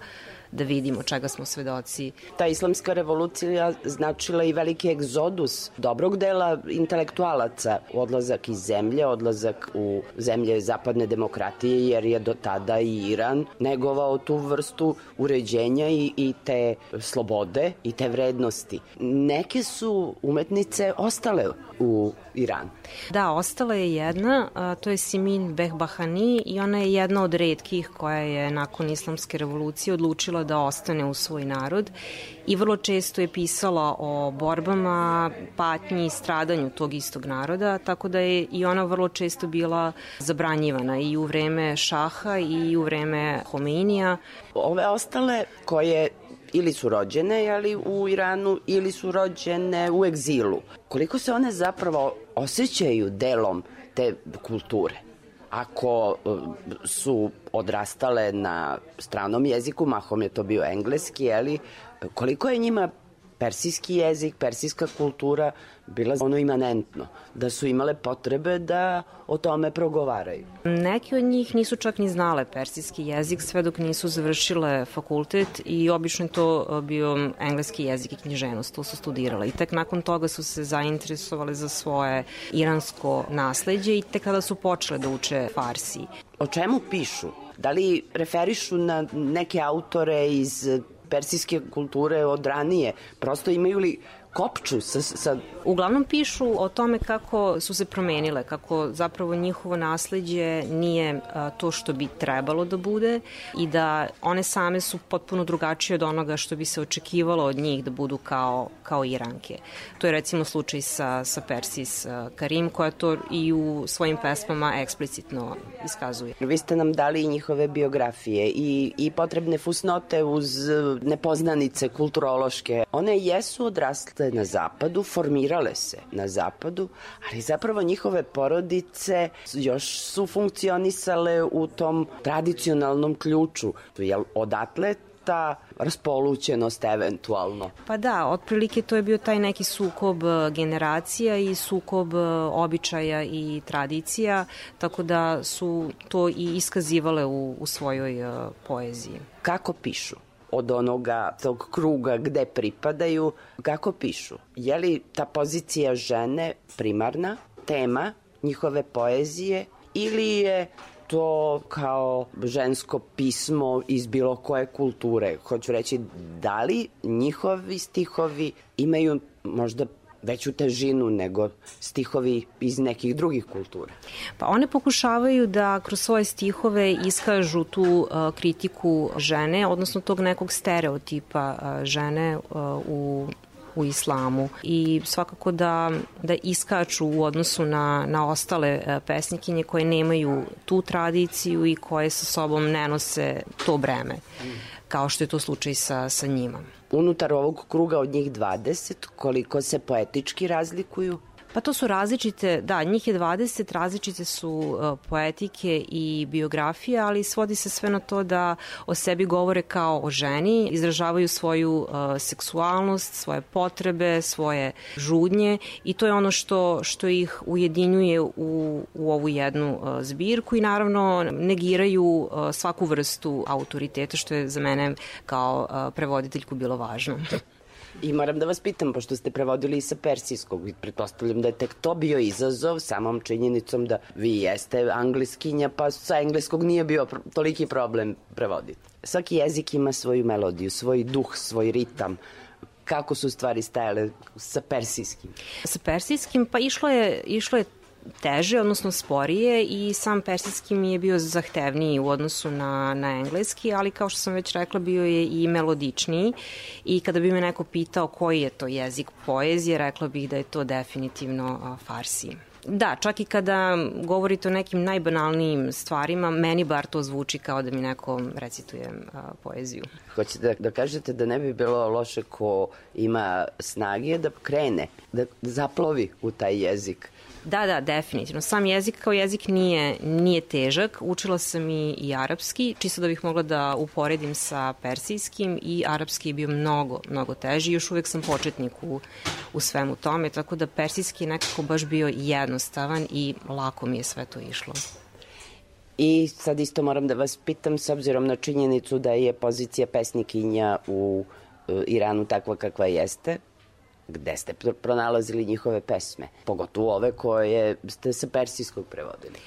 da vidimo čega smo svedoci. Ta islamska revolucija značila i veliki egzodus dobrog dela intelektualaca, odlazak iz zemlje, odlazak u zemlje zapadne demokratije, jer je do tada i Iran negovao tu vrstu uređenja i, i te slobode i te vrednosti. Neke su umetnice ostale u Iran. Da, ostala je jedna, a, to je Simin Behbahani i ona je jedna od redkih koja je nakon islamske revolucije odlučila da ostane u svoj narod i vrlo često je pisala o borbama, patnji i stradanju tog istog naroda, tako da je i ona vrlo često bila zabranjivana i u vreme Šaha i u vreme Homeinija. Ove ostale koje ili su rođene ali u Iranu ili su rođene u egzilu. Koliko se one zapravo osjećaju delom te kulture? Ako e, su odrastale na stranom jeziku, mahom je to bio engleski, ali koliko je njima persijski jezik, persijska kultura bila ono imanentno, da su imale potrebe da o tome progovaraju. Neki od njih nisu čak ni znale persijski jezik sve dok nisu završile fakultet i obično to bio engleski jezik i knjiženost, to su studirale i tek nakon toga su se zainteresovali za svoje iransko nasledđe i tek kada su počele da uče farsi. O čemu pišu? Da li referišu na neke autore iz persijske kulture od ranije? Prosto imaju li kopču sa, sa... Uglavnom pišu o tome kako su se promenile, kako zapravo njihovo nasledđe nije a, to što bi trebalo da bude i da one same su potpuno drugačije od onoga što bi se očekivalo od njih da budu kao, kao Iranke. To je recimo slučaj sa, sa Persis Karim koja to i u svojim pesmama eksplicitno iskazuje. Vi ste nam dali i njihove biografije i, i potrebne fusnote uz nepoznanice kulturološke. One jesu odrasle odrasle na zapadu, formirale se na zapadu, ali zapravo njihove porodice još su funkcionisale u tom tradicionalnom ključu. Jel, odatle ta raspolućenost eventualno. Pa da, otprilike to je bio taj neki sukob e, generacija i sukob e, običaja i tradicija, tako da su to i iskazivale u, u svojoj uh, poeziji. Kako pišu? Od onoga tog kruga gde pripadaju, kako pišu. Je li ta pozicija žene primarna tema njihove poezije ili je to kao žensko pismo iz bilo koje kulture. Hoću reći, da li njihovi stihovi imaju možda veću težinu nego stihovi iz nekih drugih kultura. Pa one pokušavaju da kroz svoje stihove iskažu tu uh, kritiku žene, odnosno tog nekog stereotipa uh, žene uh, u u islamu i svakako da, da iskaču u odnosu na, na ostale pesnikinje koje nemaju tu tradiciju i koje sa sobom ne nose to breme, kao što je to slučaj sa, sa njima unutar ovog kruga od njih 20, koliko se poetički razlikuju? Pa to su različite, da, njih je 20, različite su uh, poetike i biografije, ali svodi se sve na to da o sebi govore kao o ženi, izražavaju svoju uh, seksualnost, svoje potrebe, svoje žudnje i to je ono što, što ih ujedinjuje u, u ovu jednu uh, zbirku i naravno negiraju svaku vrstu autoriteta, što je za mene kao prevoditeljku bilo važno. I moram da vas pitam, pošto ste prevodili i sa persijskog, pretpostavljam da je tek to bio izazov samom činjenicom da vi jeste angleskinja, pa sa engleskog nije bio pr toliki problem prevoditi. Svaki jezik ima svoju melodiju, svoj duh, svoj ritam kako su stvari stajale sa persijskim? Sa persijskim, pa išlo je, išlo je teže, odnosno sporije i sam persijski mi je bio zahtevniji u odnosu na, na engleski, ali kao što sam već rekla bio je i melodičniji i kada bi me neko pitao koji je to jezik poezije, rekla bih da je to definitivno farsi. Da, čak i kada govorite o nekim najbanalnijim stvarima, meni bar to zvuči kao da mi neko recituje a, poeziju. Hoćete da, da kažete da ne bi bilo loše ko ima snage da krene, da zaplovi u taj jezik? Da, da, definitivno. Sam jezik kao jezik nije, nije težak. Učila sam i, i arapski, čisto da bih mogla da uporedim sa persijskim i arapski je bio mnogo, mnogo teži. Još uvek sam početnik u, u svemu tome, tako da persijski je nekako baš bio jednostavan i lako mi je sve to išlo. I sad isto moram da vas pitam, s obzirom na činjenicu da je pozicija pesnikinja u e, Iranu takva kakva jeste, gde ste pronalazili njihove pesme, pogotovo ove koje ste sa persijskog prevodili.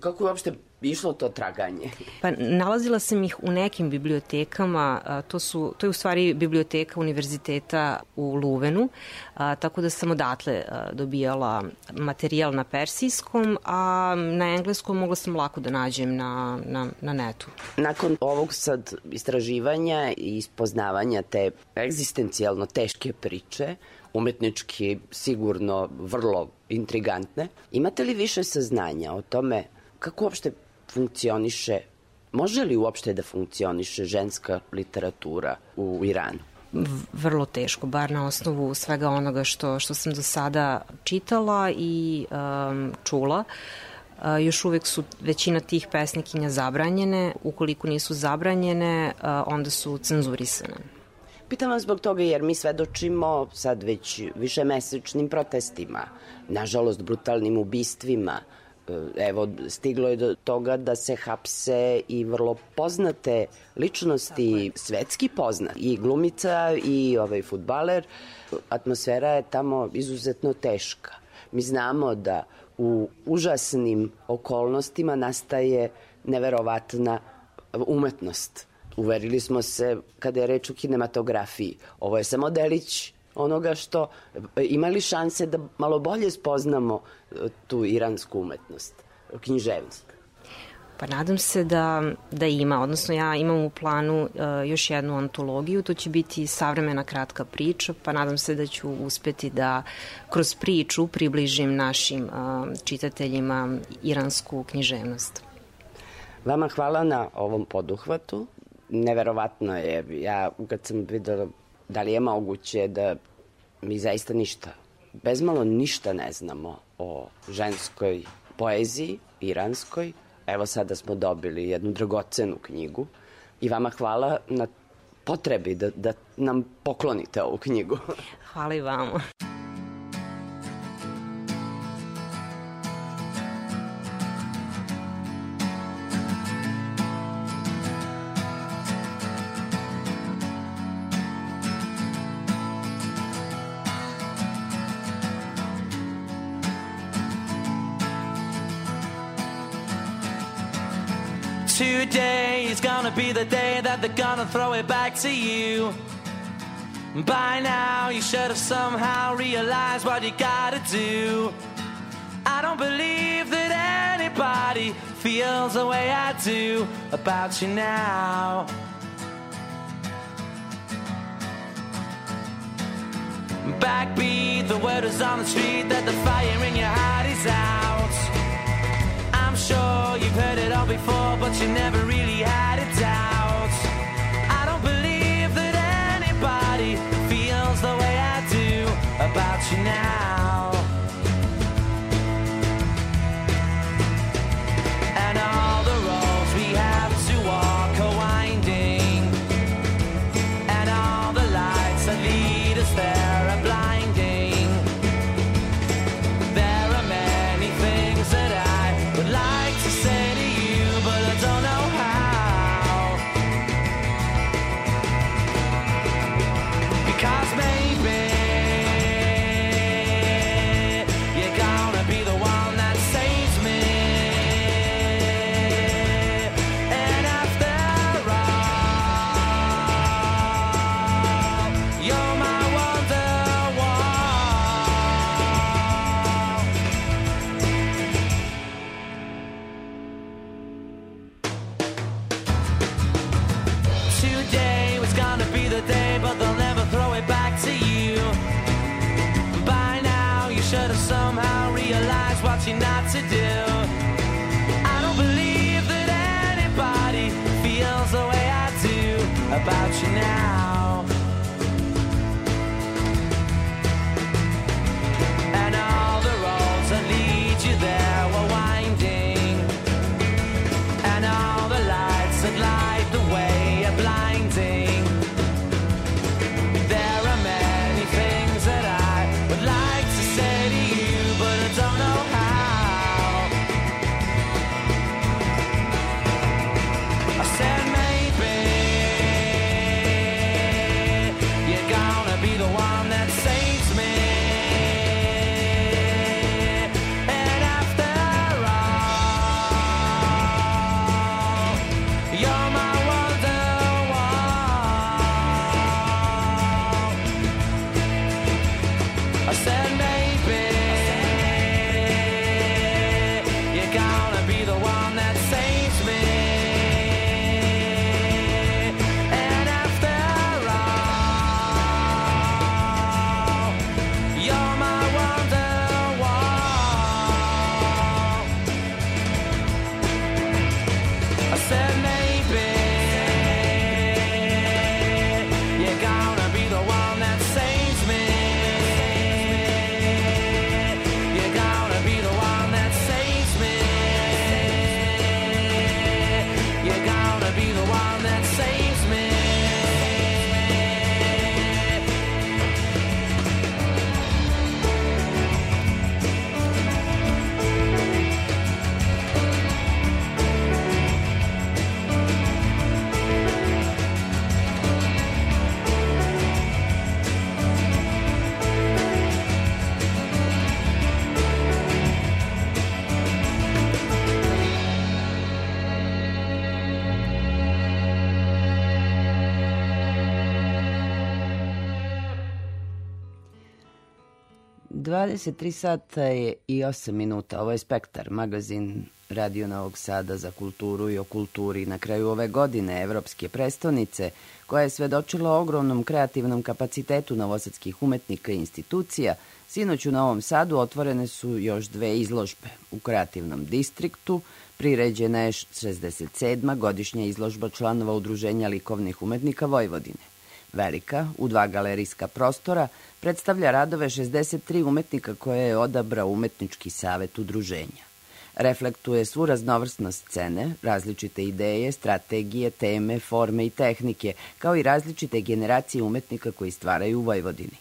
Kako je uopšte išlo to traganje? Pa nalazila sam ih u nekim bibliotekama, a, to, su, to je u stvari biblioteka univerziteta u Luvenu, a, tako da sam odatle a, dobijala materijal na persijskom, a na engleskom mogla sam lako da nađem na, na, na netu. Nakon ovog sad istraživanja i ispoznavanja te egzistencijalno teške priče, umetnički sigurno vrlo intrigantne. Imate li više saznanja o tome kako uopšte funkcioniše, može li uopšte da funkcioniše ženska literatura u Iranu? vrlo teško, bar na osnovu svega onoga što, što sam do sada čitala i um, čula. Uh, još uvek su većina tih pesnikinja zabranjene, ukoliko nisu zabranjene, uh, onda su cenzurisane. Pitam vas zbog toga jer mi svedočimo sad već više mesečnim protestima, nažalost brutalnim ubistvima, evo stiglo je do toga da se hapse i vrlo poznate ličnosti, svetski poznat, i glumica i ovaj futbaler. Atmosfera je tamo izuzetno teška. Mi znamo da u užasnim okolnostima nastaje neverovatna umetnost. Uverili smo se kada je reč o kinematografiji. Ovo je samo delić onoga što imali šanse da malo bolje spoznamo e, tu iransku umetnost, književnost. Pa nadam se da, da ima, odnosno ja imam u planu uh, još jednu antologiju, to će biti savremena kratka priča, pa nadam se da ću uspeti da kroz priču približim našim uh, čitateljima iransku književnost. Vama hvala na ovom poduhvatu. Neverovatno je, ja kad sam videla da li je moguće da mi zaista ništa, bezmalo ništa ne znamo o ženskoj poeziji, iranskoj. Evo sada smo dobili jednu dragocenu knjigu i vama hvala na potrebi da, da nam poklonite ovu knjigu. Hvala i vama. Gonna be the day that they're gonna throw it back to you. By now, you should have somehow realized what you gotta do. I don't believe that anybody feels the way I do about you now. Backbeat, the word is on the street that the fire in your heart is out. I'm sure you've heard it all before, but you never really had I don't believe that anybody feels the way I do about you now. 23 sata je i 8 minuta. Ovo je Spektar, magazin Radio Novog Sada za kulturu i o kulturi. Na kraju ove godine Evropske prestonice, koja je svedočila ogromnom kreativnom kapacitetu novosadskih umetnika i institucija, sinoć u Novom Sadu otvorene su još dve izložbe. U kreativnom distriktu priređena je 67. godišnja izložba članova Udruženja likovnih umetnika Vojvodine. Velika, u dva galerijska prostora, predstavlja radove 63 umetnika koje je odabrao Umetnički savet udruženja. Reflektuje svu raznovrsnost scene, različite ideje, strategije, teme, forme i tehnike, kao i različite generacije umetnika koji stvaraju u Vojvodini.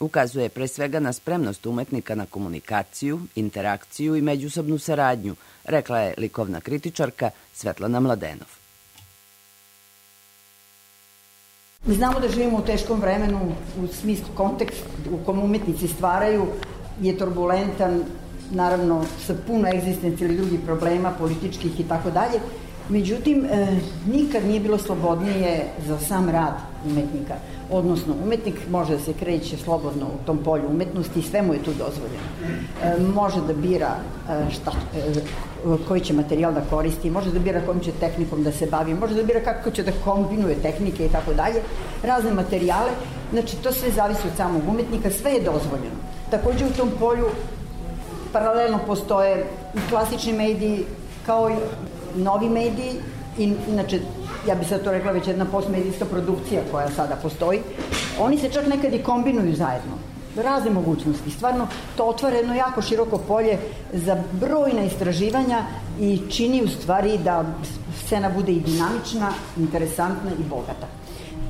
Ukazuje pre svega na spremnost umetnika na komunikaciju, interakciju i međusobnu saradnju, rekla je likovna kritičarka Svetlana Mladenov. Mi znamo da živimo u teškom vremenu u smislu kontekst u kom umetnici stvaraju je turbulentan, naravno sa puno egzistencijalnih drugih problema, političkih i tako dalje. Međutim, e, nikad nije bilo slobodnije za sam rad umetnika. Odnosno, umetnik može da se kreće slobodno u tom polju umetnosti i sve mu je tu dozvoljeno. E, može da bira e, šta, e, koji će materijal da koristi, može da bira kojom će tehnikom da se bavi, može da bira kako će da kombinuje tehnike i tako dalje, razne materijale. Znači, to sve zavisi od samog umetnika, sve je dozvoljeno. Takođe u tom polju paralelno postoje i klasični mediji kao i novi mediji i inače ja bih sad to rekla već jedna postmedijska produkcija koja sada postoji, oni se čak nekad i kombinuju zajedno. Razne mogućnosti. Stvarno, to otvara jedno jako široko polje za brojna istraživanja i čini u stvari da scena bude i dinamična, interesantna i bogata.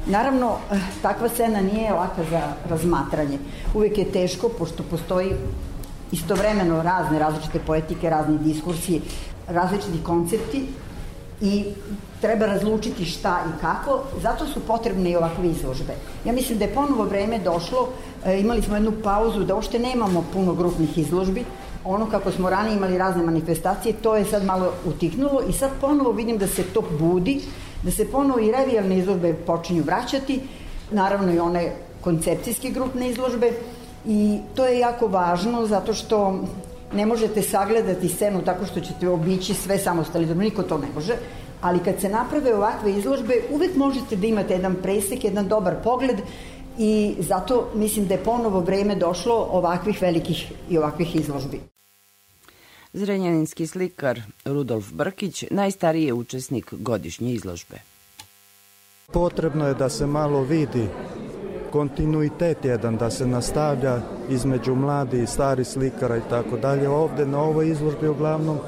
Naravno, takva scena nije laka za razmatranje. Uvek je teško, pošto postoji istovremeno razne različite poetike, razni diskursi, različiti koncepti i treba razlučiti šta i kako, zato su potrebne i ovakve izložbe. Ja mislim da je ponovo vreme došlo, e, imali smo jednu pauzu da ošte nemamo puno grupnih izložbi, ono kako smo ranije imali razne manifestacije, to je sad malo utiknulo i sad ponovo vidim da se to budi, da se ponovo i revijalne izložbe počinju vraćati, naravno i one koncepcijske grupne izložbe i to je jako važno zato što ne možete sagledati scenu tako što ćete obići sve samostalne izložbe, niko to ne može, ali kad se naprave ovakve izložbe, uvek možete da imate jedan presek, jedan dobar pogled i zato mislim da je ponovo vreme došlo ovakvih velikih i ovakvih izložbi. Zrenjaninski slikar Rudolf Brkić najstariji je učesnik godišnje izložbe. Potrebno je da se malo vidi kontinuitet jedan, da se nastavlja između mladi i stari slikara i tako dalje. Ovde na ovoj izložbi uglavnom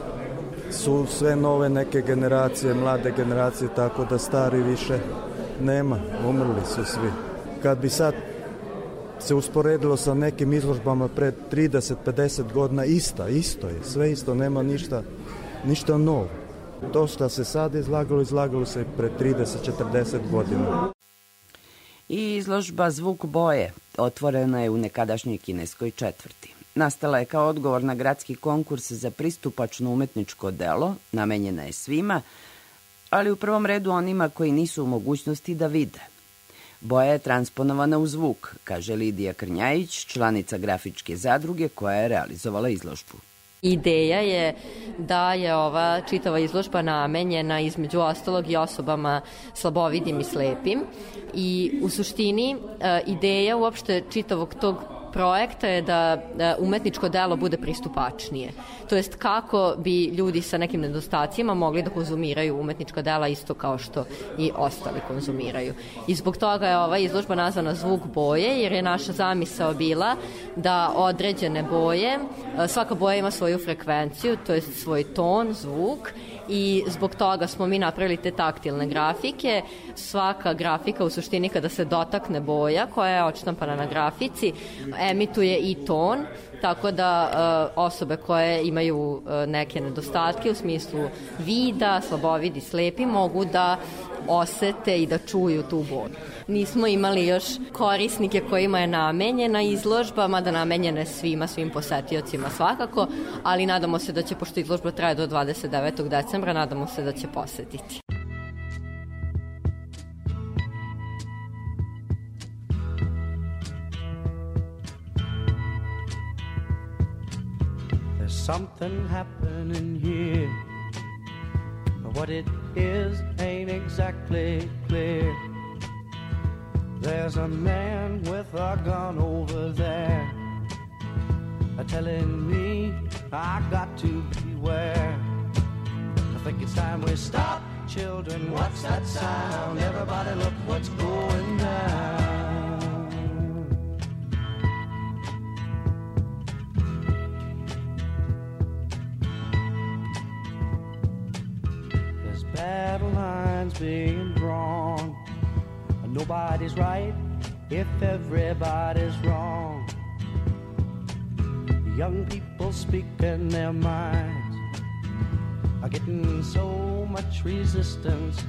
su sve nove neke generacije, mlade generacije, tako da stari više nema, umrli su svi. Kad bi sad se usporedilo sa nekim izložbama pred 30-50 godina, ista, isto je, sve isto, nema ništa, ništa novo. To što se sad izlagalo, izlagalo se pred 30-40 godina. I izložba Zvuk boje otvorena je u nekadašnjoj kineskoj četvrti. Nastala je kao odgovor na gradski konkurs za pristupačno umetničko delo, namenjena je svima, ali u prvom redu onima koji nisu u mogućnosti da vide. Boja je transponovana u zvuk, kaže Lidija Krnjajić, članica grafičke zadruge koja je realizovala izložbu. Ideja je da je ova čitava izložba namenjena između ostalog i osobama slabovidim i slepim. I u suštini e, ideja uopšte čitavog tog projekta je da umetničko delo bude pristupačnije. To jest kako bi ljudi sa nekim nedostacima mogli da konzumiraju umetnička dela isto kao što i ostali konzumiraju. I zbog toga je ova izložba nazvana Zvuk boje, jer je naša zamisao bila da određene boje, svaka boja ima svoju frekvenciju, to jest svoj ton, zvuk, i zbog toga smo mi napravili te taktilne grafike. Svaka grafika u suštini kada se dotakne boja koja je odštampana na grafici emituje i ton, tako da e, osobe koje imaju e, neke nedostatke u smislu vida, slabovidi, slepi mogu da osete i da čuju tu boju. Nismo imali još korisnike kojima je namenjena izložba, mada namenjena svima, svim posetiocima svakako, ali nadamo se da će, pošto izložba traje do 29. decembra, nadamo se da će posetiti. There's something happening here. But what it is ain't exactly clear. There's a man with a gun over there uh, telling me I got to beware. I think it's time we stop, children. What's that sound? Everybody, look what's going down. There's battle lines being. Nobody's right if everybody's wrong. Young people speaking their minds are getting so much resistance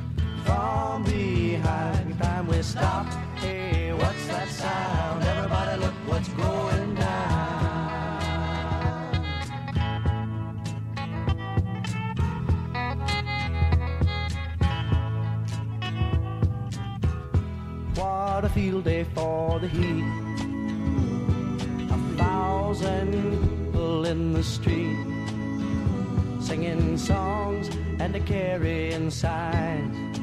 from behind. Time we stop. Hey, what's that sound? Everybody, look what's going field day for the heat. A thousand people in the street singing songs and a carrying signs.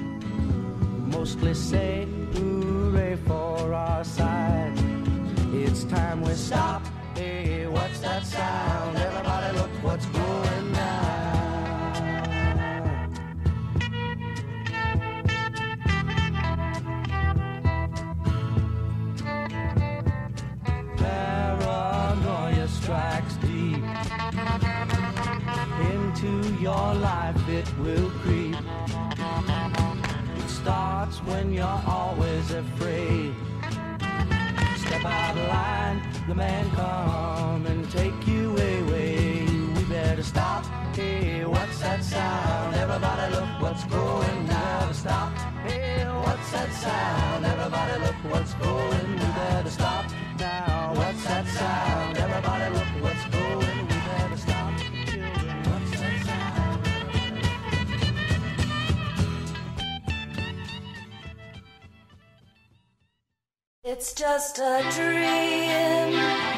Mostly say hooray for our side. It's time we stop. Hey, what's that sound? Everybody look what's going your life it will creep. It starts when you're always afraid. Step out of line, the man come and take you away. We better stop. Hey, what's that sound? Everybody look what's going now. Stop. Hey, what's that sound? Everybody look what's going. We better stop now. What's that sound? It's just a dream.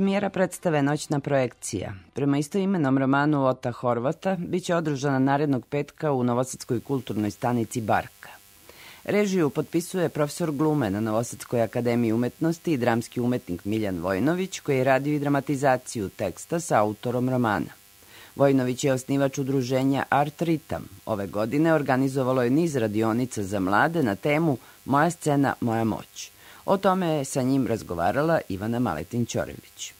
premijera predstave Noćna projekcija. Prema istoimenom romanu Ota Horvata bit će održana narednog petka u Novosadskoj kulturnoj stanici Barka. Režiju potpisuje profesor glume na Novosadskoj akademiji umetnosti i dramski umetnik Miljan Vojnović, koji je radio i dramatizaciju teksta sa autorom romana. Vojnović je osnivač udruženja Art Ritam. Ove godine organizovalo je niz radionica za mlade na temu Moja scena, moja moć – O tome je sa njim razgovarala Ivana Maletin-Ćorević.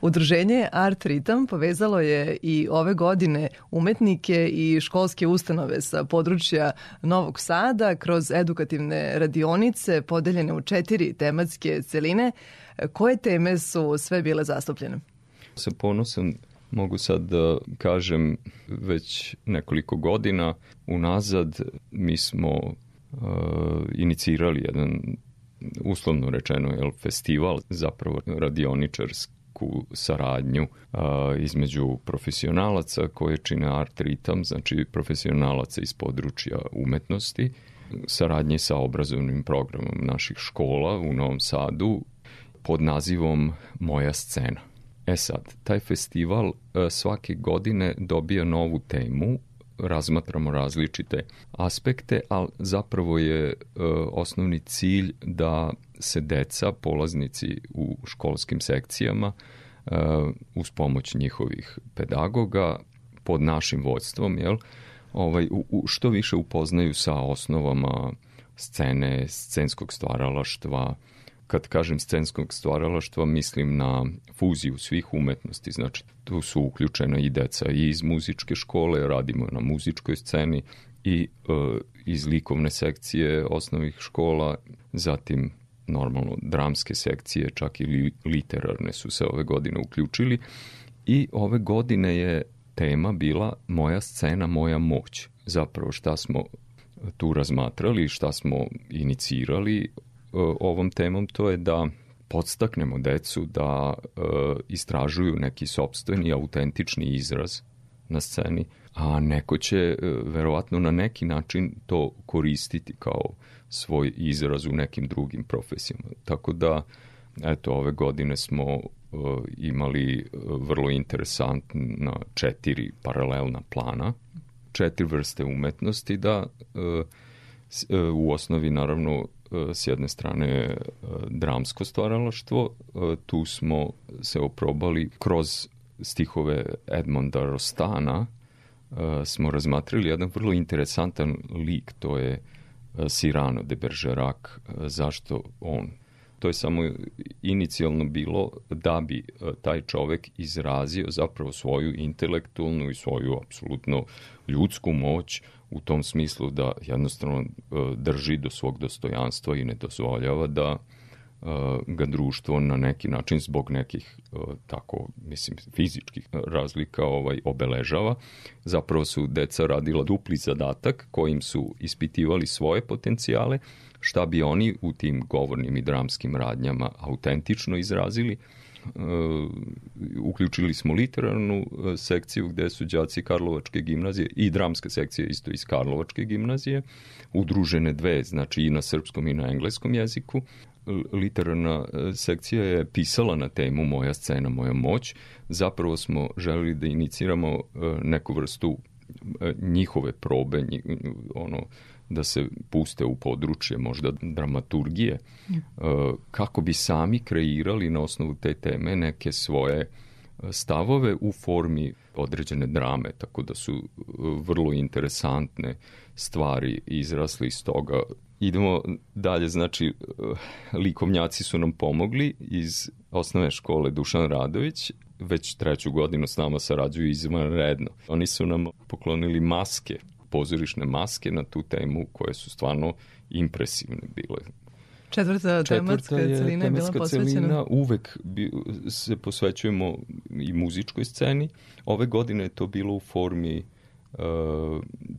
Udruženje Art Ritam povezalo je i ove godine umetnike i školske ustanove sa područja Novog Sada kroz edukativne radionice podeljene u četiri tematske celine. Koje teme su sve bile zastupljene? Sa ponosom mogu sad da kažem već nekoliko godina unazad mi smo uh, inicirali jedan uslovno rečeno jel, festival, zapravo radioničarsku saradnju a, između profesionalaca koje čine art ritam, znači profesionalaca iz područja umetnosti, saradnje sa obrazovnim programom naših škola u Novom Sadu pod nazivom Moja scena. E sad, taj festival e, svake godine dobija novu temu, razmatramo različite aspekte, ali zapravo je e, osnovni cilj da se deca, polaznici u školskim sekcijama, e, uz pomoć njihovih pedagoga, pod našim vodstvom, jel, ovaj, u, u, što više upoznaju sa osnovama scene, scenskog stvaralaštva, kad kažem scenskog stvaralaštva, mislim na fuziju svih umetnosti, znači tu su uključena i deca i iz muzičke škole, radimo na muzičkoj sceni i e, iz likovne sekcije osnovnih škola, zatim normalno dramske sekcije, čak i li, literarne su se ove godine uključili i ove godine je tema bila moja scena, moja moć. Zapravo šta smo tu razmatrali, šta smo inicirali ovom temom, to je da podstaknemo decu da e, istražuju neki sobstveni, autentični izraz na sceni, a neko će e, verovatno na neki način to koristiti kao svoj izraz u nekim drugim profesijama. Tako da, eto, ove godine smo e, imali vrlo interesantna četiri paralelna plana, četiri vrste umetnosti da u osnovi naravno s jedne strane e, dramsko stvaralaštvo, e, tu smo se oprobali kroz stihove Edmonda Rostana, e, smo razmatrali jedan vrlo interesantan lik, to je Cyrano de Bergerac, zašto on? To je samo inicijalno bilo da bi taj čovek izrazio zapravo svoju intelektualnu i svoju apsolutno ljudsku moć u tom smislu da jednostavno e, drži do svog dostojanstva i ne dozvoljava da e, ga društvo na neki način zbog nekih e, tako mislim fizičkih razlika ovaj obeležava. Zapravo su deca radila dupli zadatak kojim su ispitivali svoje potencijale šta bi oni u tim govornim i dramskim radnjama autentično izrazili uključili smo literarnu uh, sekciju gde su đaci Karlovačke gimnazije i dramska sekcija isto iz Karlovačke gimnazije, udružene dve, znači i na srpskom i na engleskom jeziku. Literarna uh, sekcija je pisala na temu Moja scena, moja moć. Zapravo smo želeli da iniciramo neku vrstu njihove probe, ono, da se puste u područje možda dramaturgije, mm. kako bi sami kreirali na osnovu te teme neke svoje e, stavove u formi određene drame, tako da su e, vrlo interesantne stvari izrasli iz toga. Idemo dalje, znači likovnjaci su nam pomogli iz osnovne škole Dušan Radović, već treću godinu s nama sarađuju izvanredno. Oni su nam poklonili maske pozorišne maske na tu temu koje su stvarno impresivne bile. Četvrta, tematska je celina je bila posvećena. celina, uvek bi, se posvećujemo i muzičkoj sceni. Ove godine je to bilo u formi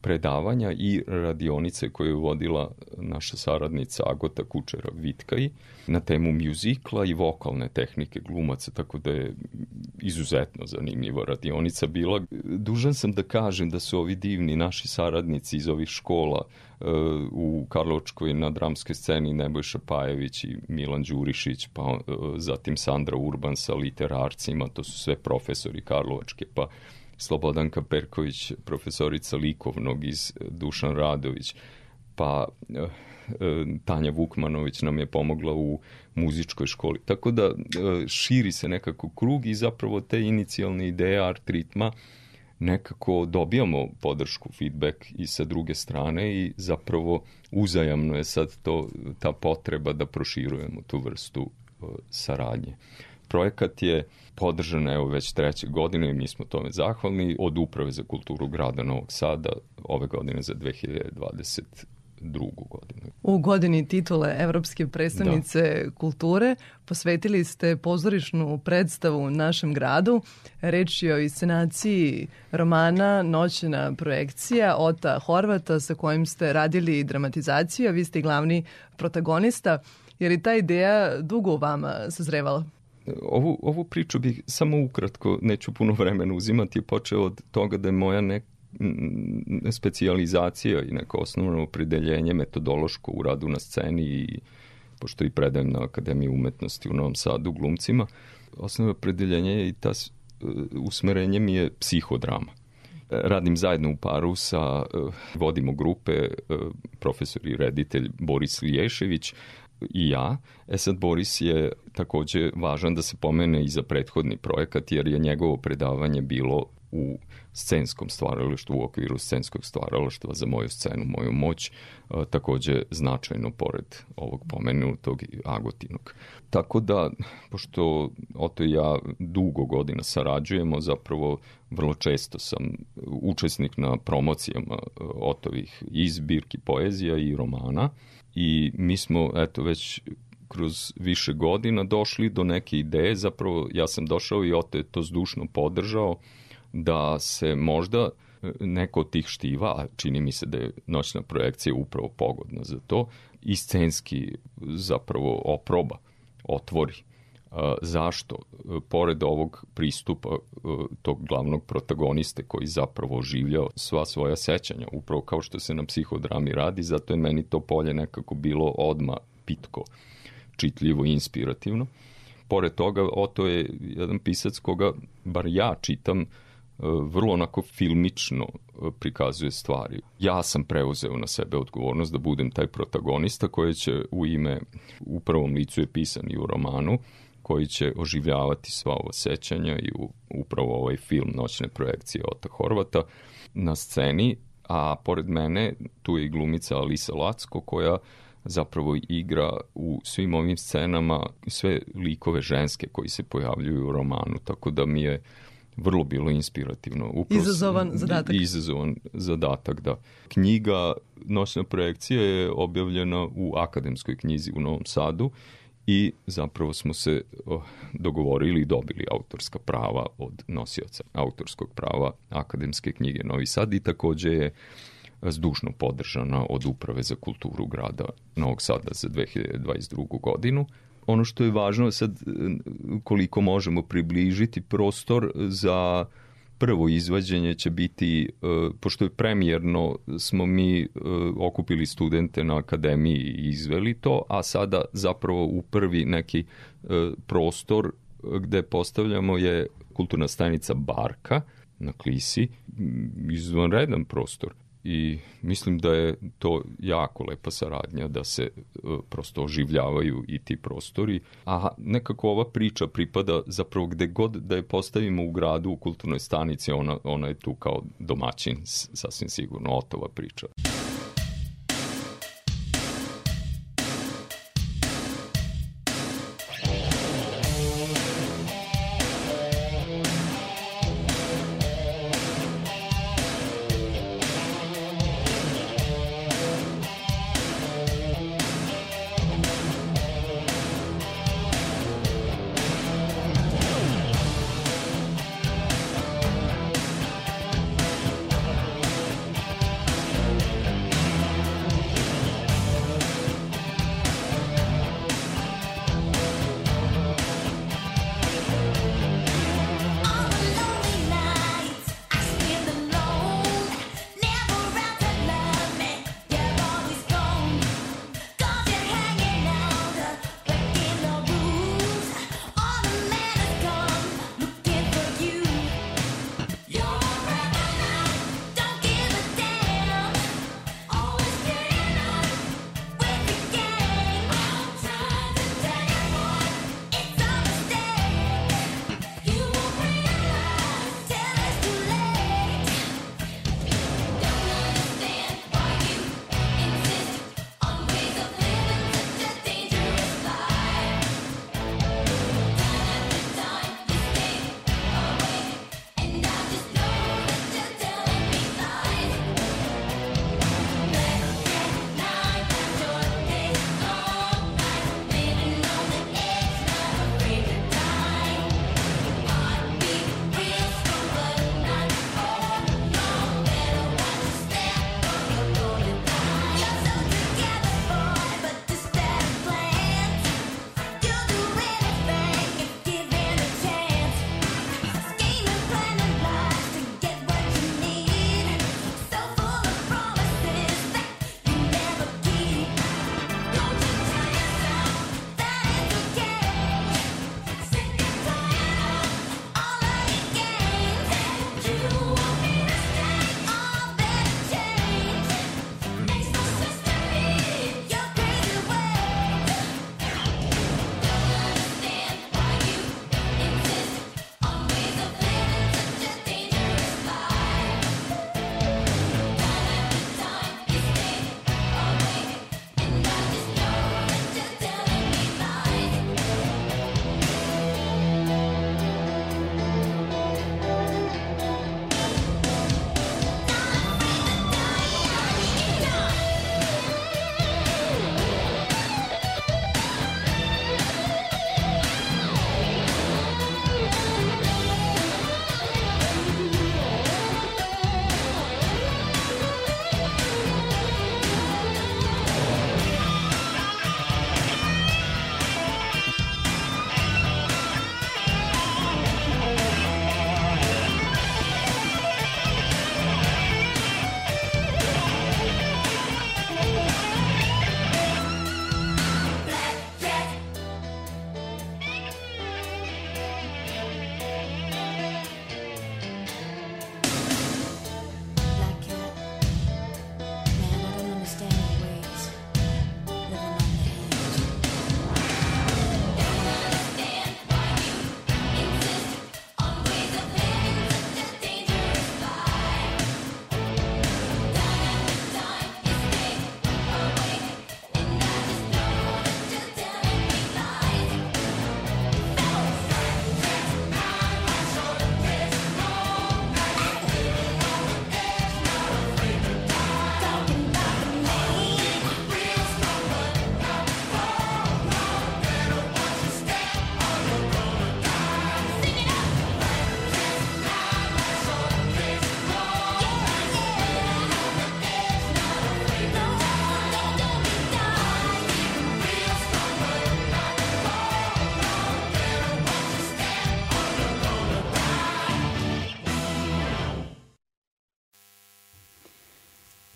predavanja i radionice koje je vodila naša saradnica Agota Kučera Vitkaj na temu mjuzikla i vokalne tehnike glumaca, tako da je izuzetno zanimljiva radionica bila. Dužan sam da kažem da su ovi divni naši saradnici iz ovih škola e, u Karlovačkoj na dramskoj sceni Nebojša Pajević i Milan Đurišić, pa e, zatim Sandra Urban sa literarcima, to su sve profesori Karlovačke, pa Slobodanka Perković, profesorica likovnog iz Dušan Radović. pa e, e, Tanja Vukmanović nam je pomogla u muzičkoj školi. Tako da e, širi se nekako krug i zapravo te inicijalne ideje art ritma nekako dobijamo podršku, feedback i sa druge strane i zapravo uzajamno je sad to, ta potreba da proširujemo tu vrstu e, saradnje. Projekat je podržan evo već treće godine i mi smo tome zahvalni od Uprave za kulturu grada Novog Sada ove godine za 2022. godinu. U godini titule Evropske predstavnice kulture posvetili ste pozorišnu predstavu našem gradu. Reč je o iscenaciji romana Noćna projekcija Ota Horvata sa kojim ste radili dramatizaciju, a vi ste glavni protagonista. Je li ta ideja dugo u vama sazrevala? Ovu, ovu priču bih samo ukratko, neću puno vremena uzimati, počeo od toga da je moja nek, m, specijalizacija i neko osnovno opredeljenje metodološko u radu na sceni i pošto i predajem na Akademiji umetnosti u Novom Sadu glumcima, osnovno opredeljenje je i ta e, usmerenje mi je psihodrama. Radim zajedno u paru sa, e, vodimo grupe, e, profesor i reditelj Boris Liješević, i ja. E sad Boris je takođe važan da se pomene i za prethodni projekat jer je njegovo predavanje bilo u scenskom stvaralaštvu, u okviru scenskog stvaralaštva za moju scenu, moju moć, e, takođe značajno pored ovog pomenutog Agotinog. Tako da, pošto Oto i ja dugo godina sarađujemo, zapravo vrlo često sam učesnik na promocijama e, Otovih i zbirki poezija i romana i mi smo, eto, već kroz više godina došli do neke ideje, zapravo ja sam došao i Oto je to zdušno podržao, da se možda neko od tih štiva, a čini mi se da je noćna projekcija upravo pogodna za to, i scenski zapravo oproba, otvori. Zašto? Pored ovog pristupa e, tog glavnog protagoniste koji zapravo oživljao sva svoja sećanja, upravo kao što se na psihodrami radi, zato je meni to polje nekako bilo odma pitko, čitljivo i inspirativno. Pored toga, Oto je jedan pisac koga, bar ja čitam, vrlo onako filmično e, prikazuje stvari. Ja sam preuzeo na sebe odgovornost da budem taj protagonista koji će u ime, u prvom licu je pisan i u romanu, koji će oživljavati sva ova sećanja i u, upravo ovaj film Noćne projekcije Ota Horvata na sceni, a pored mene tu je i glumica Alisa Lacko koja zapravo igra u svim ovim scenama sve likove ženske koji se pojavljuju u romanu, tako da mi je vrlo bilo inspirativno. Upravo Izazovan zadatak. Izazovan zadatak, da. Knjiga Noćna projekcija je objavljena u akademskoj knjizi u Novom Sadu i zapravo smo se oh, dogovorili i dobili autorska prava od nosioca autorskog prava akademske knjige Novi Sad i takođe je zdušno podržana od Uprave za kulturu grada Novog Sada za 2022. godinu. Ono što je važno sad koliko možemo približiti prostor za prvo izvađenje će biti, e, pošto je premijerno, smo mi e, okupili studente na akademiji i izveli to, a sada zapravo u prvi neki e, prostor gde postavljamo je kulturna stanica Barka na Klisi, izvanredan prostor i mislim da je to jako lepa saradnja da se e, prosto oživljavaju i ti prostori, a nekako ova priča pripada zapravo gde god da je postavimo u gradu u kulturnoj stanici, ona, ona je tu kao domaćin, sasvim sigurno, otova priča.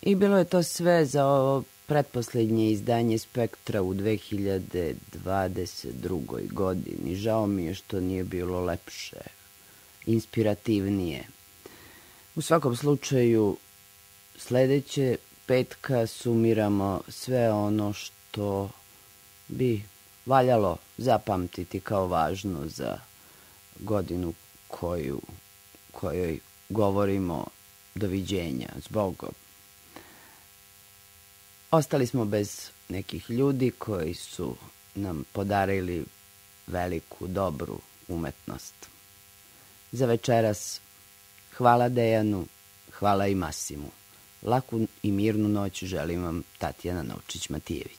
I bilo je to sve za ovo pretposlednje izdanje Spektra u 2022. godini. Žao mi je što nije bilo lepše, inspirativnije. U svakom slučaju, sledeće petka sumiramo sve ono što bi valjalo zapamtiti kao važno za godinu koju, kojoj govorimo doviđenja, zbogom. Ostali smo bez nekih ljudi koji su nam podarili veliku, dobru umetnost. Za večeras hvala Dejanu, hvala i Masimu. Laku i mirnu noć želim vam Tatjana Novčić-Matijević.